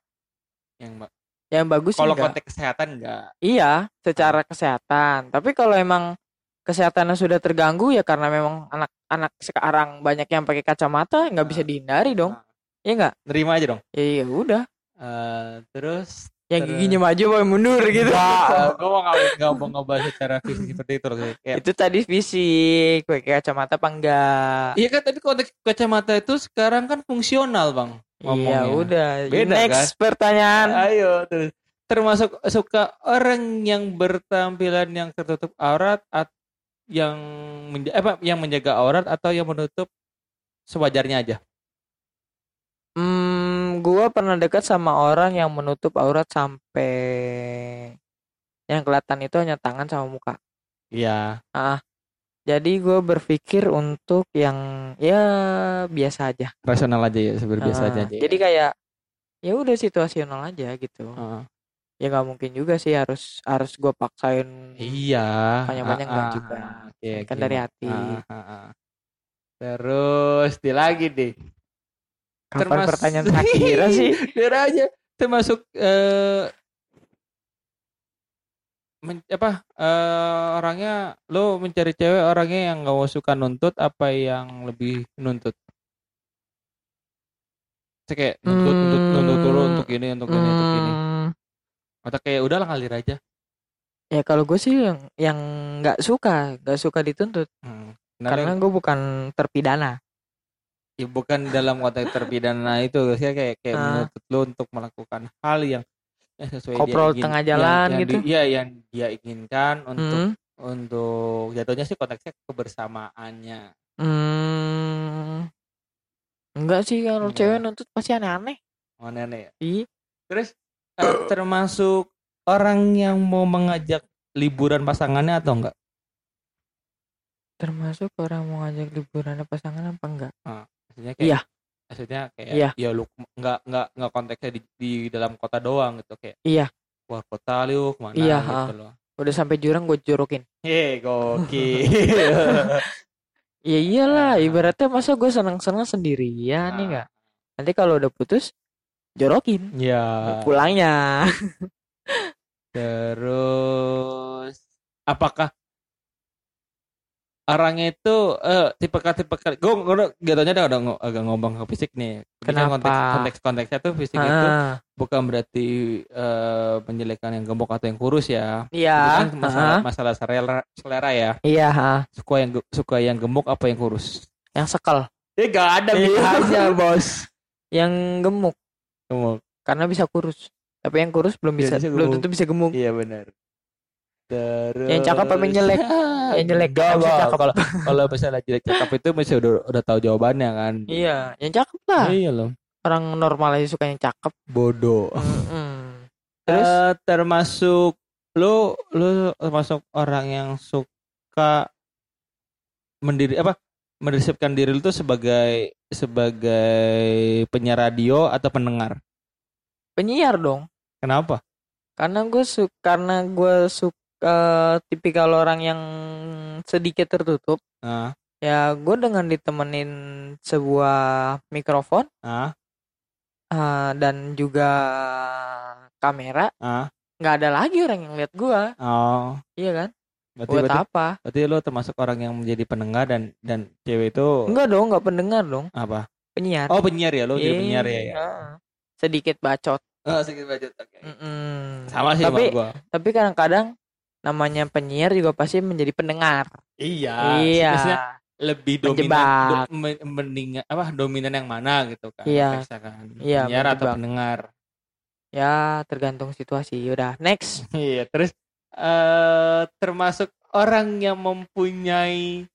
yang ba- Yang bagus kalau enggak. konteks kesehatan enggak Iya, secara kesehatan. Tapi kalau emang kesehatannya sudah terganggu ya karena memang anak-anak sekarang banyak yang pakai kacamata nggak bisa Nah. dihindari dong. Nah, Iya nggak? nerima aja dong Ya iya udah. Eh, terus Yang Terus- giginya maju pakai mundur gitu. Enggak, gue mau nggak mau ngebahas secara fisik seperti itu kayak Itu tadi fisik, pakai kacamata apa enggak? iya kan tapi konteks kacamata itu sekarang kan fungsional bang Iya ngomongnya. udah. Beda, Next pertanyaan. ayo terus termasuk suka orang yang bertampilan yang tertutup aurat at yang menja- apa yang menjaga aurat atau yang menutup sewajarnya aja Hmm, gua pernah dekat sama orang yang menutup aurat sampai yang kelihatan itu hanya tangan sama muka. iya Jadi gue berpikir untuk yang ya biasa aja. rasional aja ya seperti biasa Ah, aja ya. Jadi kayak ya udah situasional aja gitu. Heeh. Ya nggak mungkin juga sih harus harus gue paksain. iya Banyak-banyak Ah, ah, juga. ah, oke, Kan dari hati. Ah, ah, ah. terus di lagi deh Kapan Termas- pertanyaan terakhir [LAUGHS] sih? Aja termasuk eh men- apa eh, orangnya lo mencari cewek orangnya yang mau suka nuntut apa yang lebih nuntut Saya kayak nuntut nuntut nuntut dulu Hmm, untuk ini untuk ini untuk ini Hmm, atau kayak udahlah ngalir aja ya kalau gue sih yang yang nggak suka, nggak suka dituntut hmm. karena gue bukan terpidana. Ya bukan dalam konteks terpidana itu saya kayak kayak Ah. menuntut lo untuk melakukan hal yang yang sesuai Koprol dia tengah yang- jalan yang gitu. di- iya yang dia inginkan untuk Hmm. untuk jatuhnya sih konteksnya kebersamaannya Hmm. Enggak sih kalau Enggak. cewek nuntut pasti aneh-aneh. oh nenek ya Iya. terus eh, termasuk orang yang mau mengajak liburan pasangannya atau enggak? Termasuk orang mau ngajak liburan pasangan apa enggak? Maksudnya kayak Iya. Maksudnya kayak Iya. ya lu enggak enggak enggak konteksnya di, di dalam kota doang gitu kayak Iya. keluar kota lu ke mana Iya, gitu loh. Udah sampai jurang gue jorokin. Hei, gokil. [LAUGHS] Ya iyalah, Ah. ibaratnya masa gue seneng-seneng sendirian nih Ah. enggak. Nanti kalau udah putus jorokin ya. pulangnya. [LAUGHS] Terus apakah orangnya itu eh tipe tipe gue gue jatuhnya udah, udah agak ngomong ke fisik nih. Kenapa? konteks konteks konteksnya tuh fisik itu Ah, bukan berarti eh, menjelekkan yang gemuk atau yang kurus ya. Iya. Itu kan masalah ah, masalah selera, selera ya. Iya. Suka yang suka yang gemuk apa yang kurus? yang sekel. Ya gak ada Iya. aja bos. Yang gemuk Gemuk. karena bisa kurus. Tapi yang kurus belum bisa, Bisa belum tentu bisa gemuk. Iya benar. Terus Yang cakep apa yang jelek? [LAUGHS] Yang jelek kan bisa cakep. Kalau kalau misalnya jelek cakep itu mesti udah udah tahu jawabannya kan. Iya, yang cakep lah. Iya loh. Orang normal aja suka yang cakep. Bodoh. [LAUGHS] Terus Eh, termasuk lu lu termasuk orang yang suka mendiri apa mendeskripsikan diri lu tuh sebagai sebagai penyiar radio atau pendengar. penyiar dong. Kenapa? Karena gue suka karena gue suka tipikal orang yang sedikit tertutup. Nah, Ya gue dengan ditemenin sebuah mikrofon ah, eh, dan juga kamera, nggak ada lagi orang yang lihat gue, oh. iya kan? Berarti, Buat berarti, apa? berarti lu termasuk orang yang menjadi pendengar dan dan cewek itu Enggak dong, nggak pendengar dong, apa? penyiar. Oh penyiar ya, lu jadi Iya, penyiar ya. ya. heeh. Sedikit bacot. Oh, sedikit budget, oke. Mm-mm. Sama sih Tapi- sama gua. Tapi kadang-kadang namanya penyiar juga pasti menjadi pendengar. Iya. iya. Maksudnya lebih dominan do, mendingan apa dominan yang mana gitu kan. Iya. kan. Iya, Penyiar atau menjebak. pendengar. Ya, tergantung situasi. Udah, next. [LAUGHS] Iya, terus eh termasuk orang yang mempunyai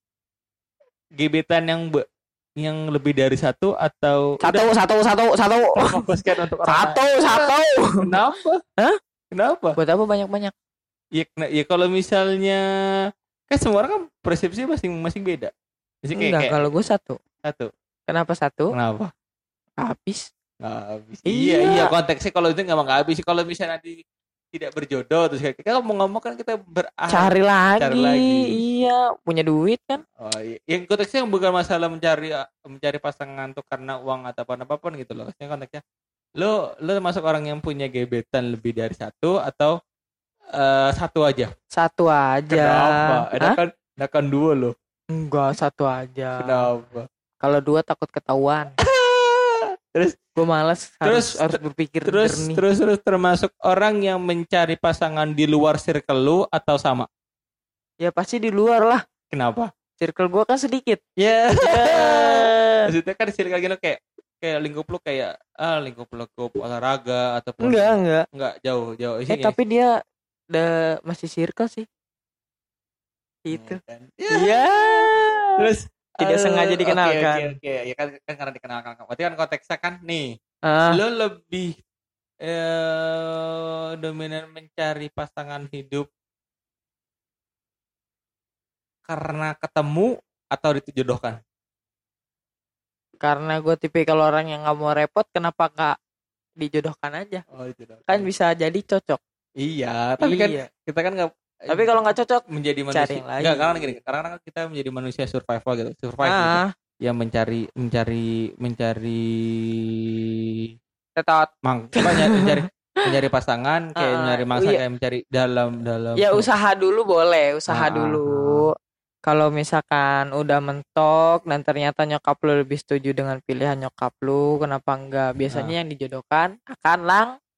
gebetan yang be- yang lebih dari satu atau Satu, satu, satu, satu. udah fokuskan untuk orang Satu, lain. satu. Kenapa? Hah? Kenapa? Buat apa banyak-banyak? Ya, ya kalau misalnya kan semua orang kan persepsi masing-masing beda. Jadi kayak, Enggak, kayak kalau gue satu. satu. Kenapa satu? Kenapa? Habis. Nggak habis. Iya. Iya, iya konteksnya kalau itu nggak habis. Kalau misalnya nanti tidak berjodoh terus kayak kita mau ngomong kan kita ber Cari lagi. cari lagi. Iya, punya duit kan? Oh, iya. Yang konteksnya bukan masalah mencari mencari pasangan tuh karena uang atau apa apa pun gitu loh. Maksudnya konteksnya lo lo termasuk orang yang punya gebetan lebih dari satu atau eh, satu aja. Satu aja. Kenapa? Ada Hah? kan kan dua loh. Enggak, satu aja. Kenapa? Kalau dua takut ketahuan. [LAUGHS] Terus Gue males Terus- harus berpikir terus jernih. terus terus termasuk orang yang mencari pasangan di luar circle lu atau sama. Ya pasti di luar lah. Kenapa? Circle gue kan sedikit. Ya. Ya. [LAUGHS] [LAUGHS] Maksudnya kan circle gitu kayak kayak lingkup lu kayak ah lingkup lingkup olahraga ataupun enggak, enggak. enggak jauh jauh Eh tapi dia udah masih circle sih. Itu. kan. Iya. Terus Tidak eh, sengaja oke, dikenalkan. Oke oke ya kan kan karena dikenalkan. Berarti kan konteksnya kan nih, Ah, lu lebih eh dominan mencari pasangan hidup karena ketemu atau dijodohkan? karena gue tipikal orang yang nggak mau repot, kenapa nggak dijodohkan aja? Oh, dijodohkan. Kan bisa jadi cocok. Iya, tapi kan Iya. kita kan nggak Tapi kalau nggak cocok, menjadi cari manusia yang lain. Enggak, karena gini, karena kan kita menjadi manusia survival gitu, survive gitu. ah, yang mencari mencari mencari tetot. mang apa nyari mencari mencari pasangan kayak Ah, mencari mangsa iya. kayak mencari dalam dalam Ya usaha dulu boleh, usaha Ah, dulu. Kalau misalkan udah mentok dan ternyata nyokap lu lebih setuju dengan pilihan nyokap lu, kenapa enggak? Biasanya yang dijodohkan akan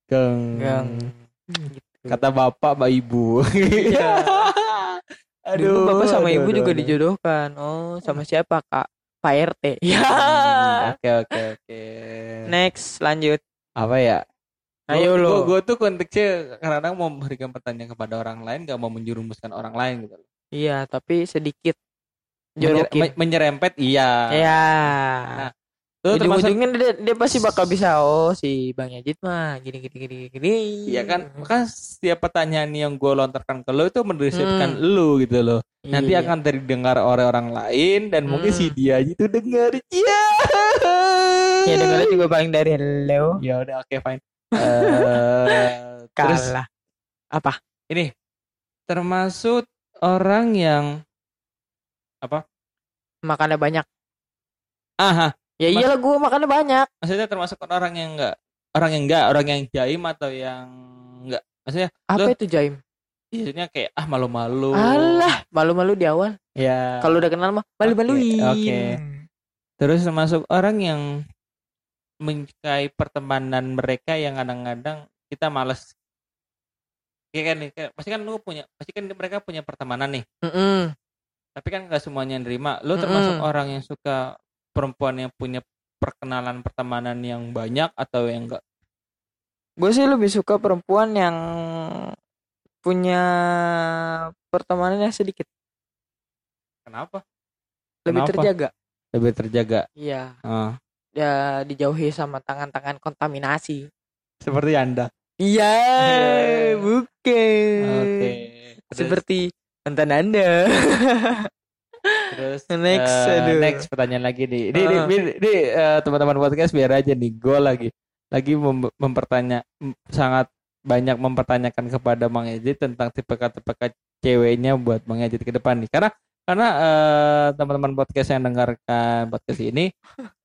Geng. Langgeng. kata bapak mbak ibu Iya. [LAUGHS] Dulu bapak sama aduh, ibu aduh, juga aduh. dijodohkan. Oh, sama siapa kak? Pak RT. [LAUGHS] Ya. Hmm, oke oke oke Next, lanjut. apa ya Ayo lo. gue tuh konteksnya kadang mau memberikan pertanyaan kepada orang lain gak mau menjerumuskan orang lain gitu Iya, tapi sedikit Menyer- jorokin. menyerempet iya Ya. Nah, Lu termasuk Ujung-ujungnya dia, dia pasti bakal bisa oh si Bang Yajid mah gini gini gini gini. Iya kan, kan setiap pertanyaan yang gue lontarkan ke lo itu mendeskripsikan Hmm. lu gitu loh. Nanti Iya. akan terdengar oleh orang lain dan mungkin Hmm. si dia itu dengar. Iya. Ya dengarnya juga paling dari hello. Ya udah oke fine. Eh, terus Kalah. Apa? ini termasuk orang yang Makannya banyak. aha Ya Mas- iyalah gue makannya banyak. maksudnya termasuk orang yang enggak orang yang enggak orang yang jaim atau yang enggak maksudnya Apa Lu- itu Jaim? biasanya kayak ah malu-malu Alah, malu-malu di awal. ya Kalau udah kenal mah malu-maluin. Oke, oke. terus termasuk orang yang menyukai pertemanan mereka yang kadang-kadang kita males kayak kan nih pasti kan lu punya pasti kan mereka punya pertemanan nih Mm-mm. tapi kan nggak semuanya yang nerima lu termasuk Mm-mm. orang yang suka perempuan yang punya perkenalan pertemanan yang banyak atau yang enggak Gue sih lebih suka perempuan yang punya pertemanan yang sedikit, kenapa lebih Kenapa? terjaga. lebih terjaga Iya, Ah, ya dijauhi sama tangan-tangan kontaminasi. seperti anda Iya, [LAUGHS] bukan. oke Terus- Seperti mantan Anda. [LAUGHS] Terus Next, aduh. next pertanyaan lagi nih. Ini, Ah. ini, ini, eh, teman-teman podcast biar aja nih. Gue lagi lagi mem- mempertanya sangat banyak mempertanyakan kepada Bang Ejit tentang tipe-tipe ceweknya buat Bang Ejit ke depan nih. Karena karena eh, teman-teman podcast yang dengarkan podcast ini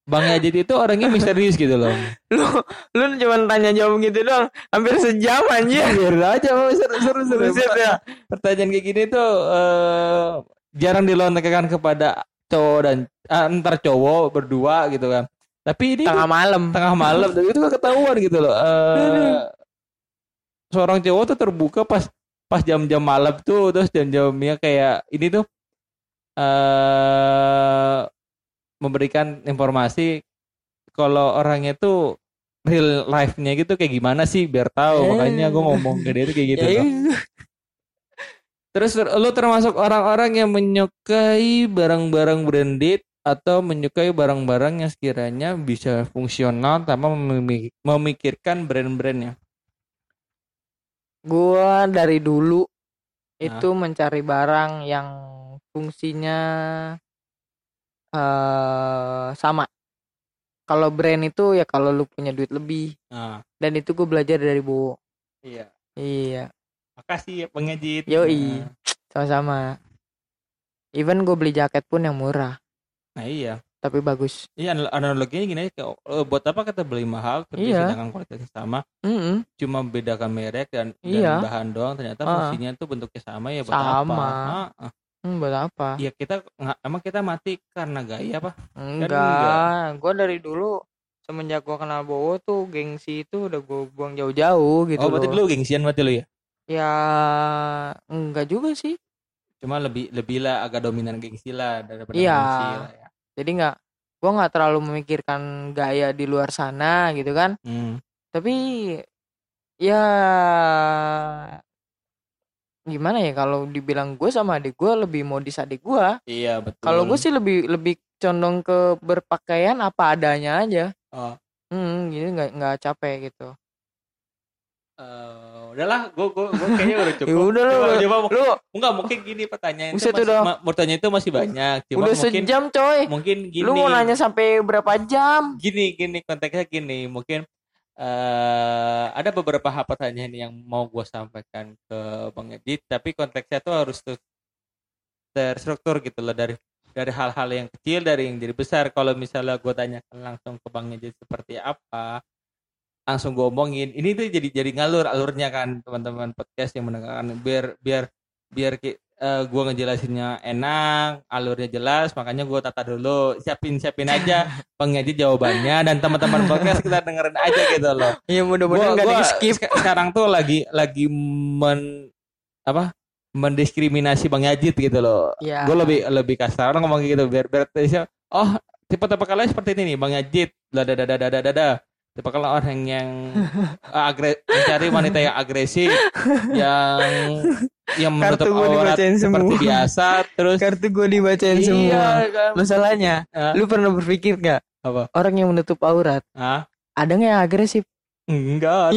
Bang Ejit itu orangnya misterius gitu loh. lu lu cuma tanya jawab gitu doang, hampir sejam aja. biar aja seru seru seru. Ya. Pertanyaan kayak gini tuh eh, jarang dilontarkan kepada cowok dan ah, ntar cowok berdua gitu kan. Tapi ini Tengah malam. tengah malam dan itu kan ketahuan gitu loh. Eh, seorang cowok tuh terbuka pas pas jam-jam malam tuh terus jam-jamnya kayak ini tuh eh memberikan informasi kalau orangnya tuh real life-nya gitu kayak gimana sih biar tahu Eh. makanya gue ngomong ke dia tuh kayak gitu Ya, loh. Terus lu termasuk orang-orang yang menyukai barang-barang branded atau menyukai barang-barang yang sekiranya bisa fungsional tanpa memik- memikirkan brand-brandnya. Gua dari dulu Nah. itu mencari barang yang fungsinya eh sama. Kalau brand itu ya kalau lu punya duit lebih Nah, dan itu gue belajar dari Bowo. iya. Iya, Makasih ya pengedit. Yoi. Nah, sama-sama. Even gue beli jaket pun yang murah, Nah, iya. tapi bagus. Iya anal- analoginya gini aja eh, buat apa kita beli mahal tapi Iya. sedangkan kualitasnya sama, Mm-mm. cuma bedakan merek dan, dan Iya. bahan doang ternyata Ah. fungsinya tuh bentuknya sama ya buat apa? Sama. Ah. Hmm, buat apa? Ya kita emang kita mati karena gaya apa? Enggak, enggak. gue dari dulu semenjak gue kenal Bowo tuh gengsi itu udah gue buang jauh-jauh gitu oh, berarti loh. lu gengsian berarti lu ya? Ya enggak juga sih. Cuma lebih lebih lah agak dominan gengsi lah daripada Iya. gengsi lah ya. Jadi nggak, gue nggak terlalu memikirkan gaya di luar sana gitu kan. Hmm. Tapi ya gimana ya kalau dibilang gue sama adik gue lebih modis adik gue. Iya betul. Kalau gue sih lebih lebih condong ke berpakaian apa adanya aja. Oh. Hmm, jadi nggak nggak capek gitu. Eh, udahlah, gue gue gue kayaknya udah [LAUGHS] cukup. Ya udah lu, coba, coba mungkin, Lu enggak mungkin gini pertanyaan itu masih, udah. ma- pertanyaan itu masih banyak. Cuma udah mungkin sejam coy. mungkin gini. Lu mau nanya sampai berapa jam? gini gini konteksnya gini mungkin eh ada beberapa hal pertanyaan yang mau gue sampaikan ke bang Edit tapi konteksnya tuh harus tuh terstruktur gitu loh dari dari hal-hal yang kecil dari yang jadi besar kalau misalnya gue tanyakan langsung ke bang Edit seperti apa langsung gue omongin. Ini tuh jadi jadi ngalur alurnya kan teman-teman podcast yang mendengarkan. Biar biar biar ki- eh, gue ngejelasinnya enak alurnya jelas makanya gue tata dulu. Siapin siapin aja [LAUGHS] pengedit jawabannya dan teman-teman podcast kita dengerin aja gitu loh. Iya mudah-mudahan gua di skip. sek- sekarang tuh lagi lagi men apa mendiskriminasi bang Yajid gitu loh. Ya. gue lebih lebih kasar orang ngomong gitu biar biar oh tipe-tipe kalian seperti ini nih bang Yajid. Lah tipe kalau orang yang agre mencari wanita yang agresif yang yang menurut Kartu gua aurat seperti semua. biasa terus Kartu gue dibacain semua. iya kan Masalahnya, Ah. lu pernah berpikir gak Apa? orang yang menutup aurat Ah? ada nggak yang agresif Enggak. [LAUGHS]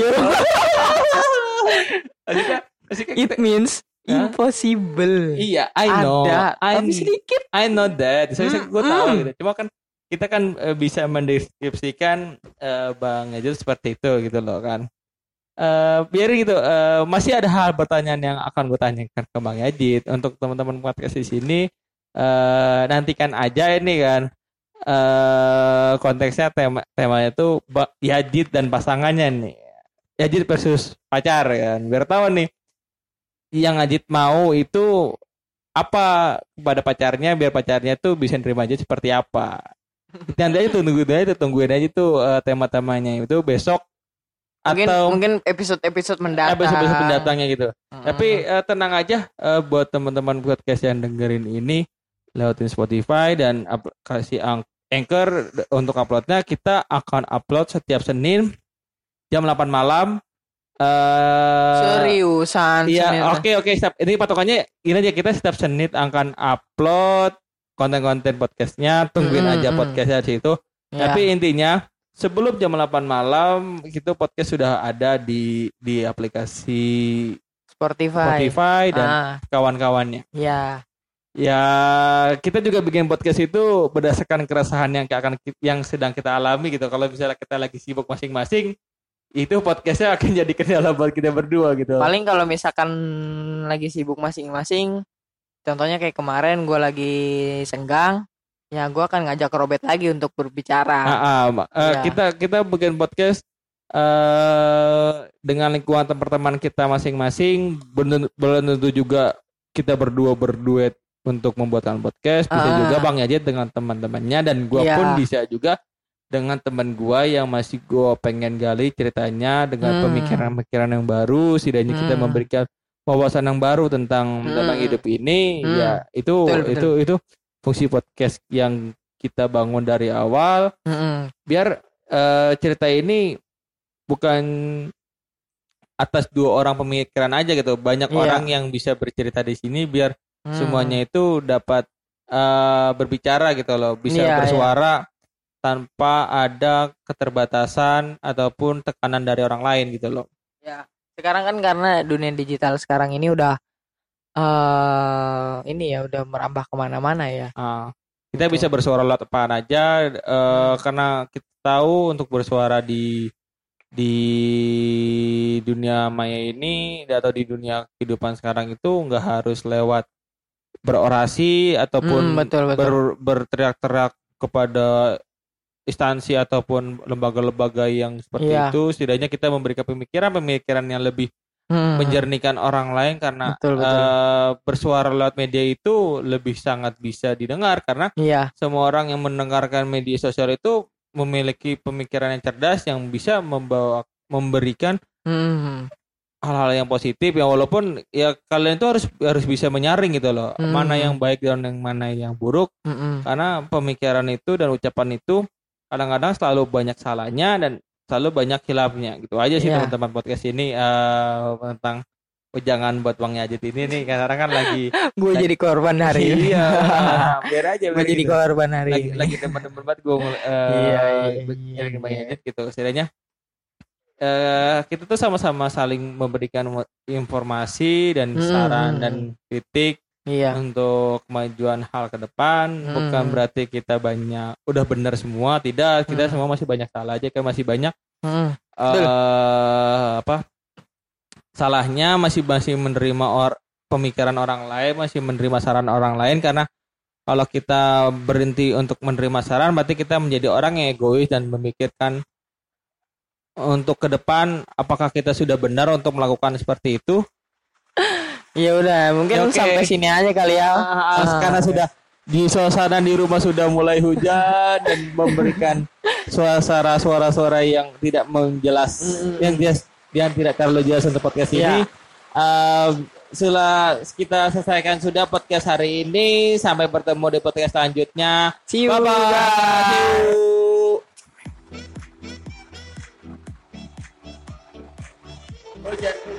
Maksudnya, maksudnya it kita- means Hah? impossible Iya, I know. ada I, tapi sedikit I know that. Saya Hmm, gue tahu hmm. gitu. Cuma kan kita kan eh, bisa mendeskripsikan eh, Bang Ejul seperti itu gitu loh kan. Eh biar gitu. eh, masih ada hal pertanyaan yang akan gue tanyakan ke Bang Yajid untuk teman-teman podcast di sini. eh nantikan aja ini kan. eh konteksnya tema temanya Ba- Yajid dan pasangannya nih. Yajid versus pacar kan. Biar tahu nih yang Ajit mau itu apa kepada pacarnya biar pacarnya tuh bisa nerima aja seperti apa. Nanti aja tungguin aja tungguin aja tuh eh, tema-temanya itu besok mungkin atau mungkin episode episode mendatang episode mendatangnya gitu. Mm-mm. Tapi eh, tenang aja eh, buat teman-teman podcast yang dengerin ini lewatin Spotify dan aplikasi Ang- Anchor untuk uploadnya kita akan upload setiap Senin jam 8 malam. Eh seriusan Iya, oke oke. Stop. Ini patokannya ini aja kita setiap Senin akan upload konten-konten podcastnya. Tungguin Mm, aja mm. podcastnya di situ. Ya. Tapi intinya sebelum jam 8 malam itu podcast sudah ada di di aplikasi Spotify, Spotify dan ah, kawan-kawannya. ya Ya kita juga bikin podcast itu berdasarkan keresahan yang akan yang sedang kita alami gitu. Kalau misalnya kita lagi sibuk masing-masing, itu podcastnya akan [LAUGHS] jadi kendala buat kita berdua gitu. paling kalau misalkan lagi sibuk masing-masing contohnya kayak kemarin gue lagi senggang ya gue akan ngajak Robert lagi untuk berbicara ah, ma- eh, Iya. kita kita bikin podcast eh dengan lingkungan teman-teman kita masing-masing belum tentu juga kita berdua berduet untuk membuatkan podcast bisa Ah. juga Bang Yajid dengan teman-temannya dan gua Iya. pun bisa juga dengan teman gua yang masih gua pengen gali ceritanya dengan Hmm. pemikiran-pemikiran yang baru setidaknya kita Hmm. memberikan wawasan yang baru tentang Hmm. tentang hidup ini Hmm. ya itu Betul, betul. itu itu fungsi podcast yang kita bangun dari awal Mm-mm. biar eh, cerita ini bukan atas dua orang pemikiran aja gitu banyak Iya. orang yang bisa bercerita di sini biar Hmm. semuanya itu dapat eh, berbicara gitu loh bisa Iya, bersuara tanpa ada keterbatasan ataupun tekanan dari orang lain gitu loh ya sekarang kan karena dunia digital sekarang ini udah eh ini ya udah merambah ke mana-mana ya. Ah, kita Betul. bisa bersuara lewat apaan aja eh, karena kita tahu untuk bersuara di di dunia maya ini atau di dunia kehidupan sekarang itu nggak harus lewat berorasi ataupun Hmm, betul betul. ber- berteriak-teriak kepada instansi ataupun lembaga-lembaga yang seperti Iya. itu setidaknya kita memberikan pemikiran-pemikiran yang lebih Hmm. menjernihkan orang lain karena Betul, betul. eh, bersuara lewat media itu lebih sangat bisa didengar karena iya semua orang yang mendengarkan media sosial itu memiliki pemikiran yang cerdas yang bisa membawa memberikan Hmm. hal-hal yang positif ya walaupun ya kalian itu harus harus bisa menyaring gitu loh Hmm. mana yang baik dan yang mana yang buruk Mm-mm. karena pemikiran itu dan ucapan itu kadang-kadang selalu banyak salahnya dan selalu banyak hilafnya gitu aja sih Iya. teman-teman podcast ini eh, tentang ujangan buat Bang Yajid ini nih karena kan lagi [LAUGHS] gue jadi korban hari ini iya [LAUGHS] biar aja gue jadi gitu. korban hari lagi ini lagi teman-teman banget gue [LAUGHS] uh, Iya, iya, iya, iya, Bang gitu setidaknya eh kita tuh sama-sama saling memberikan informasi dan Hmm. saran dan kritik iya untuk kemajuan hal ke depan bukan Hmm. berarti kita banyak udah benar semua tidak kita Hmm. semua masih banyak salah aja kan masih banyak Mm. eh Betul. apa salahnya masih masih menerima or pemikiran orang lain masih menerima saran orang lain karena kalau kita berhenti untuk menerima saran berarti kita menjadi orang yang egois dan memikirkan untuk ke depan apakah kita sudah benar untuk melakukan seperti itu ya udah, mungkin okay. sampai sini aja kali ya. Ah, ah, ah, karena sudah di suasana di rumah sudah mulai hujan dan memberikan suara-suara-suara yang tidak menjelas mm. yang dia yang tidak terlalu jelas untuk podcast yeah. ini. Um, setelah kita selesaikan sudah podcast hari ini. Sampai bertemu di podcast selanjutnya. See you. Bye bye. bye.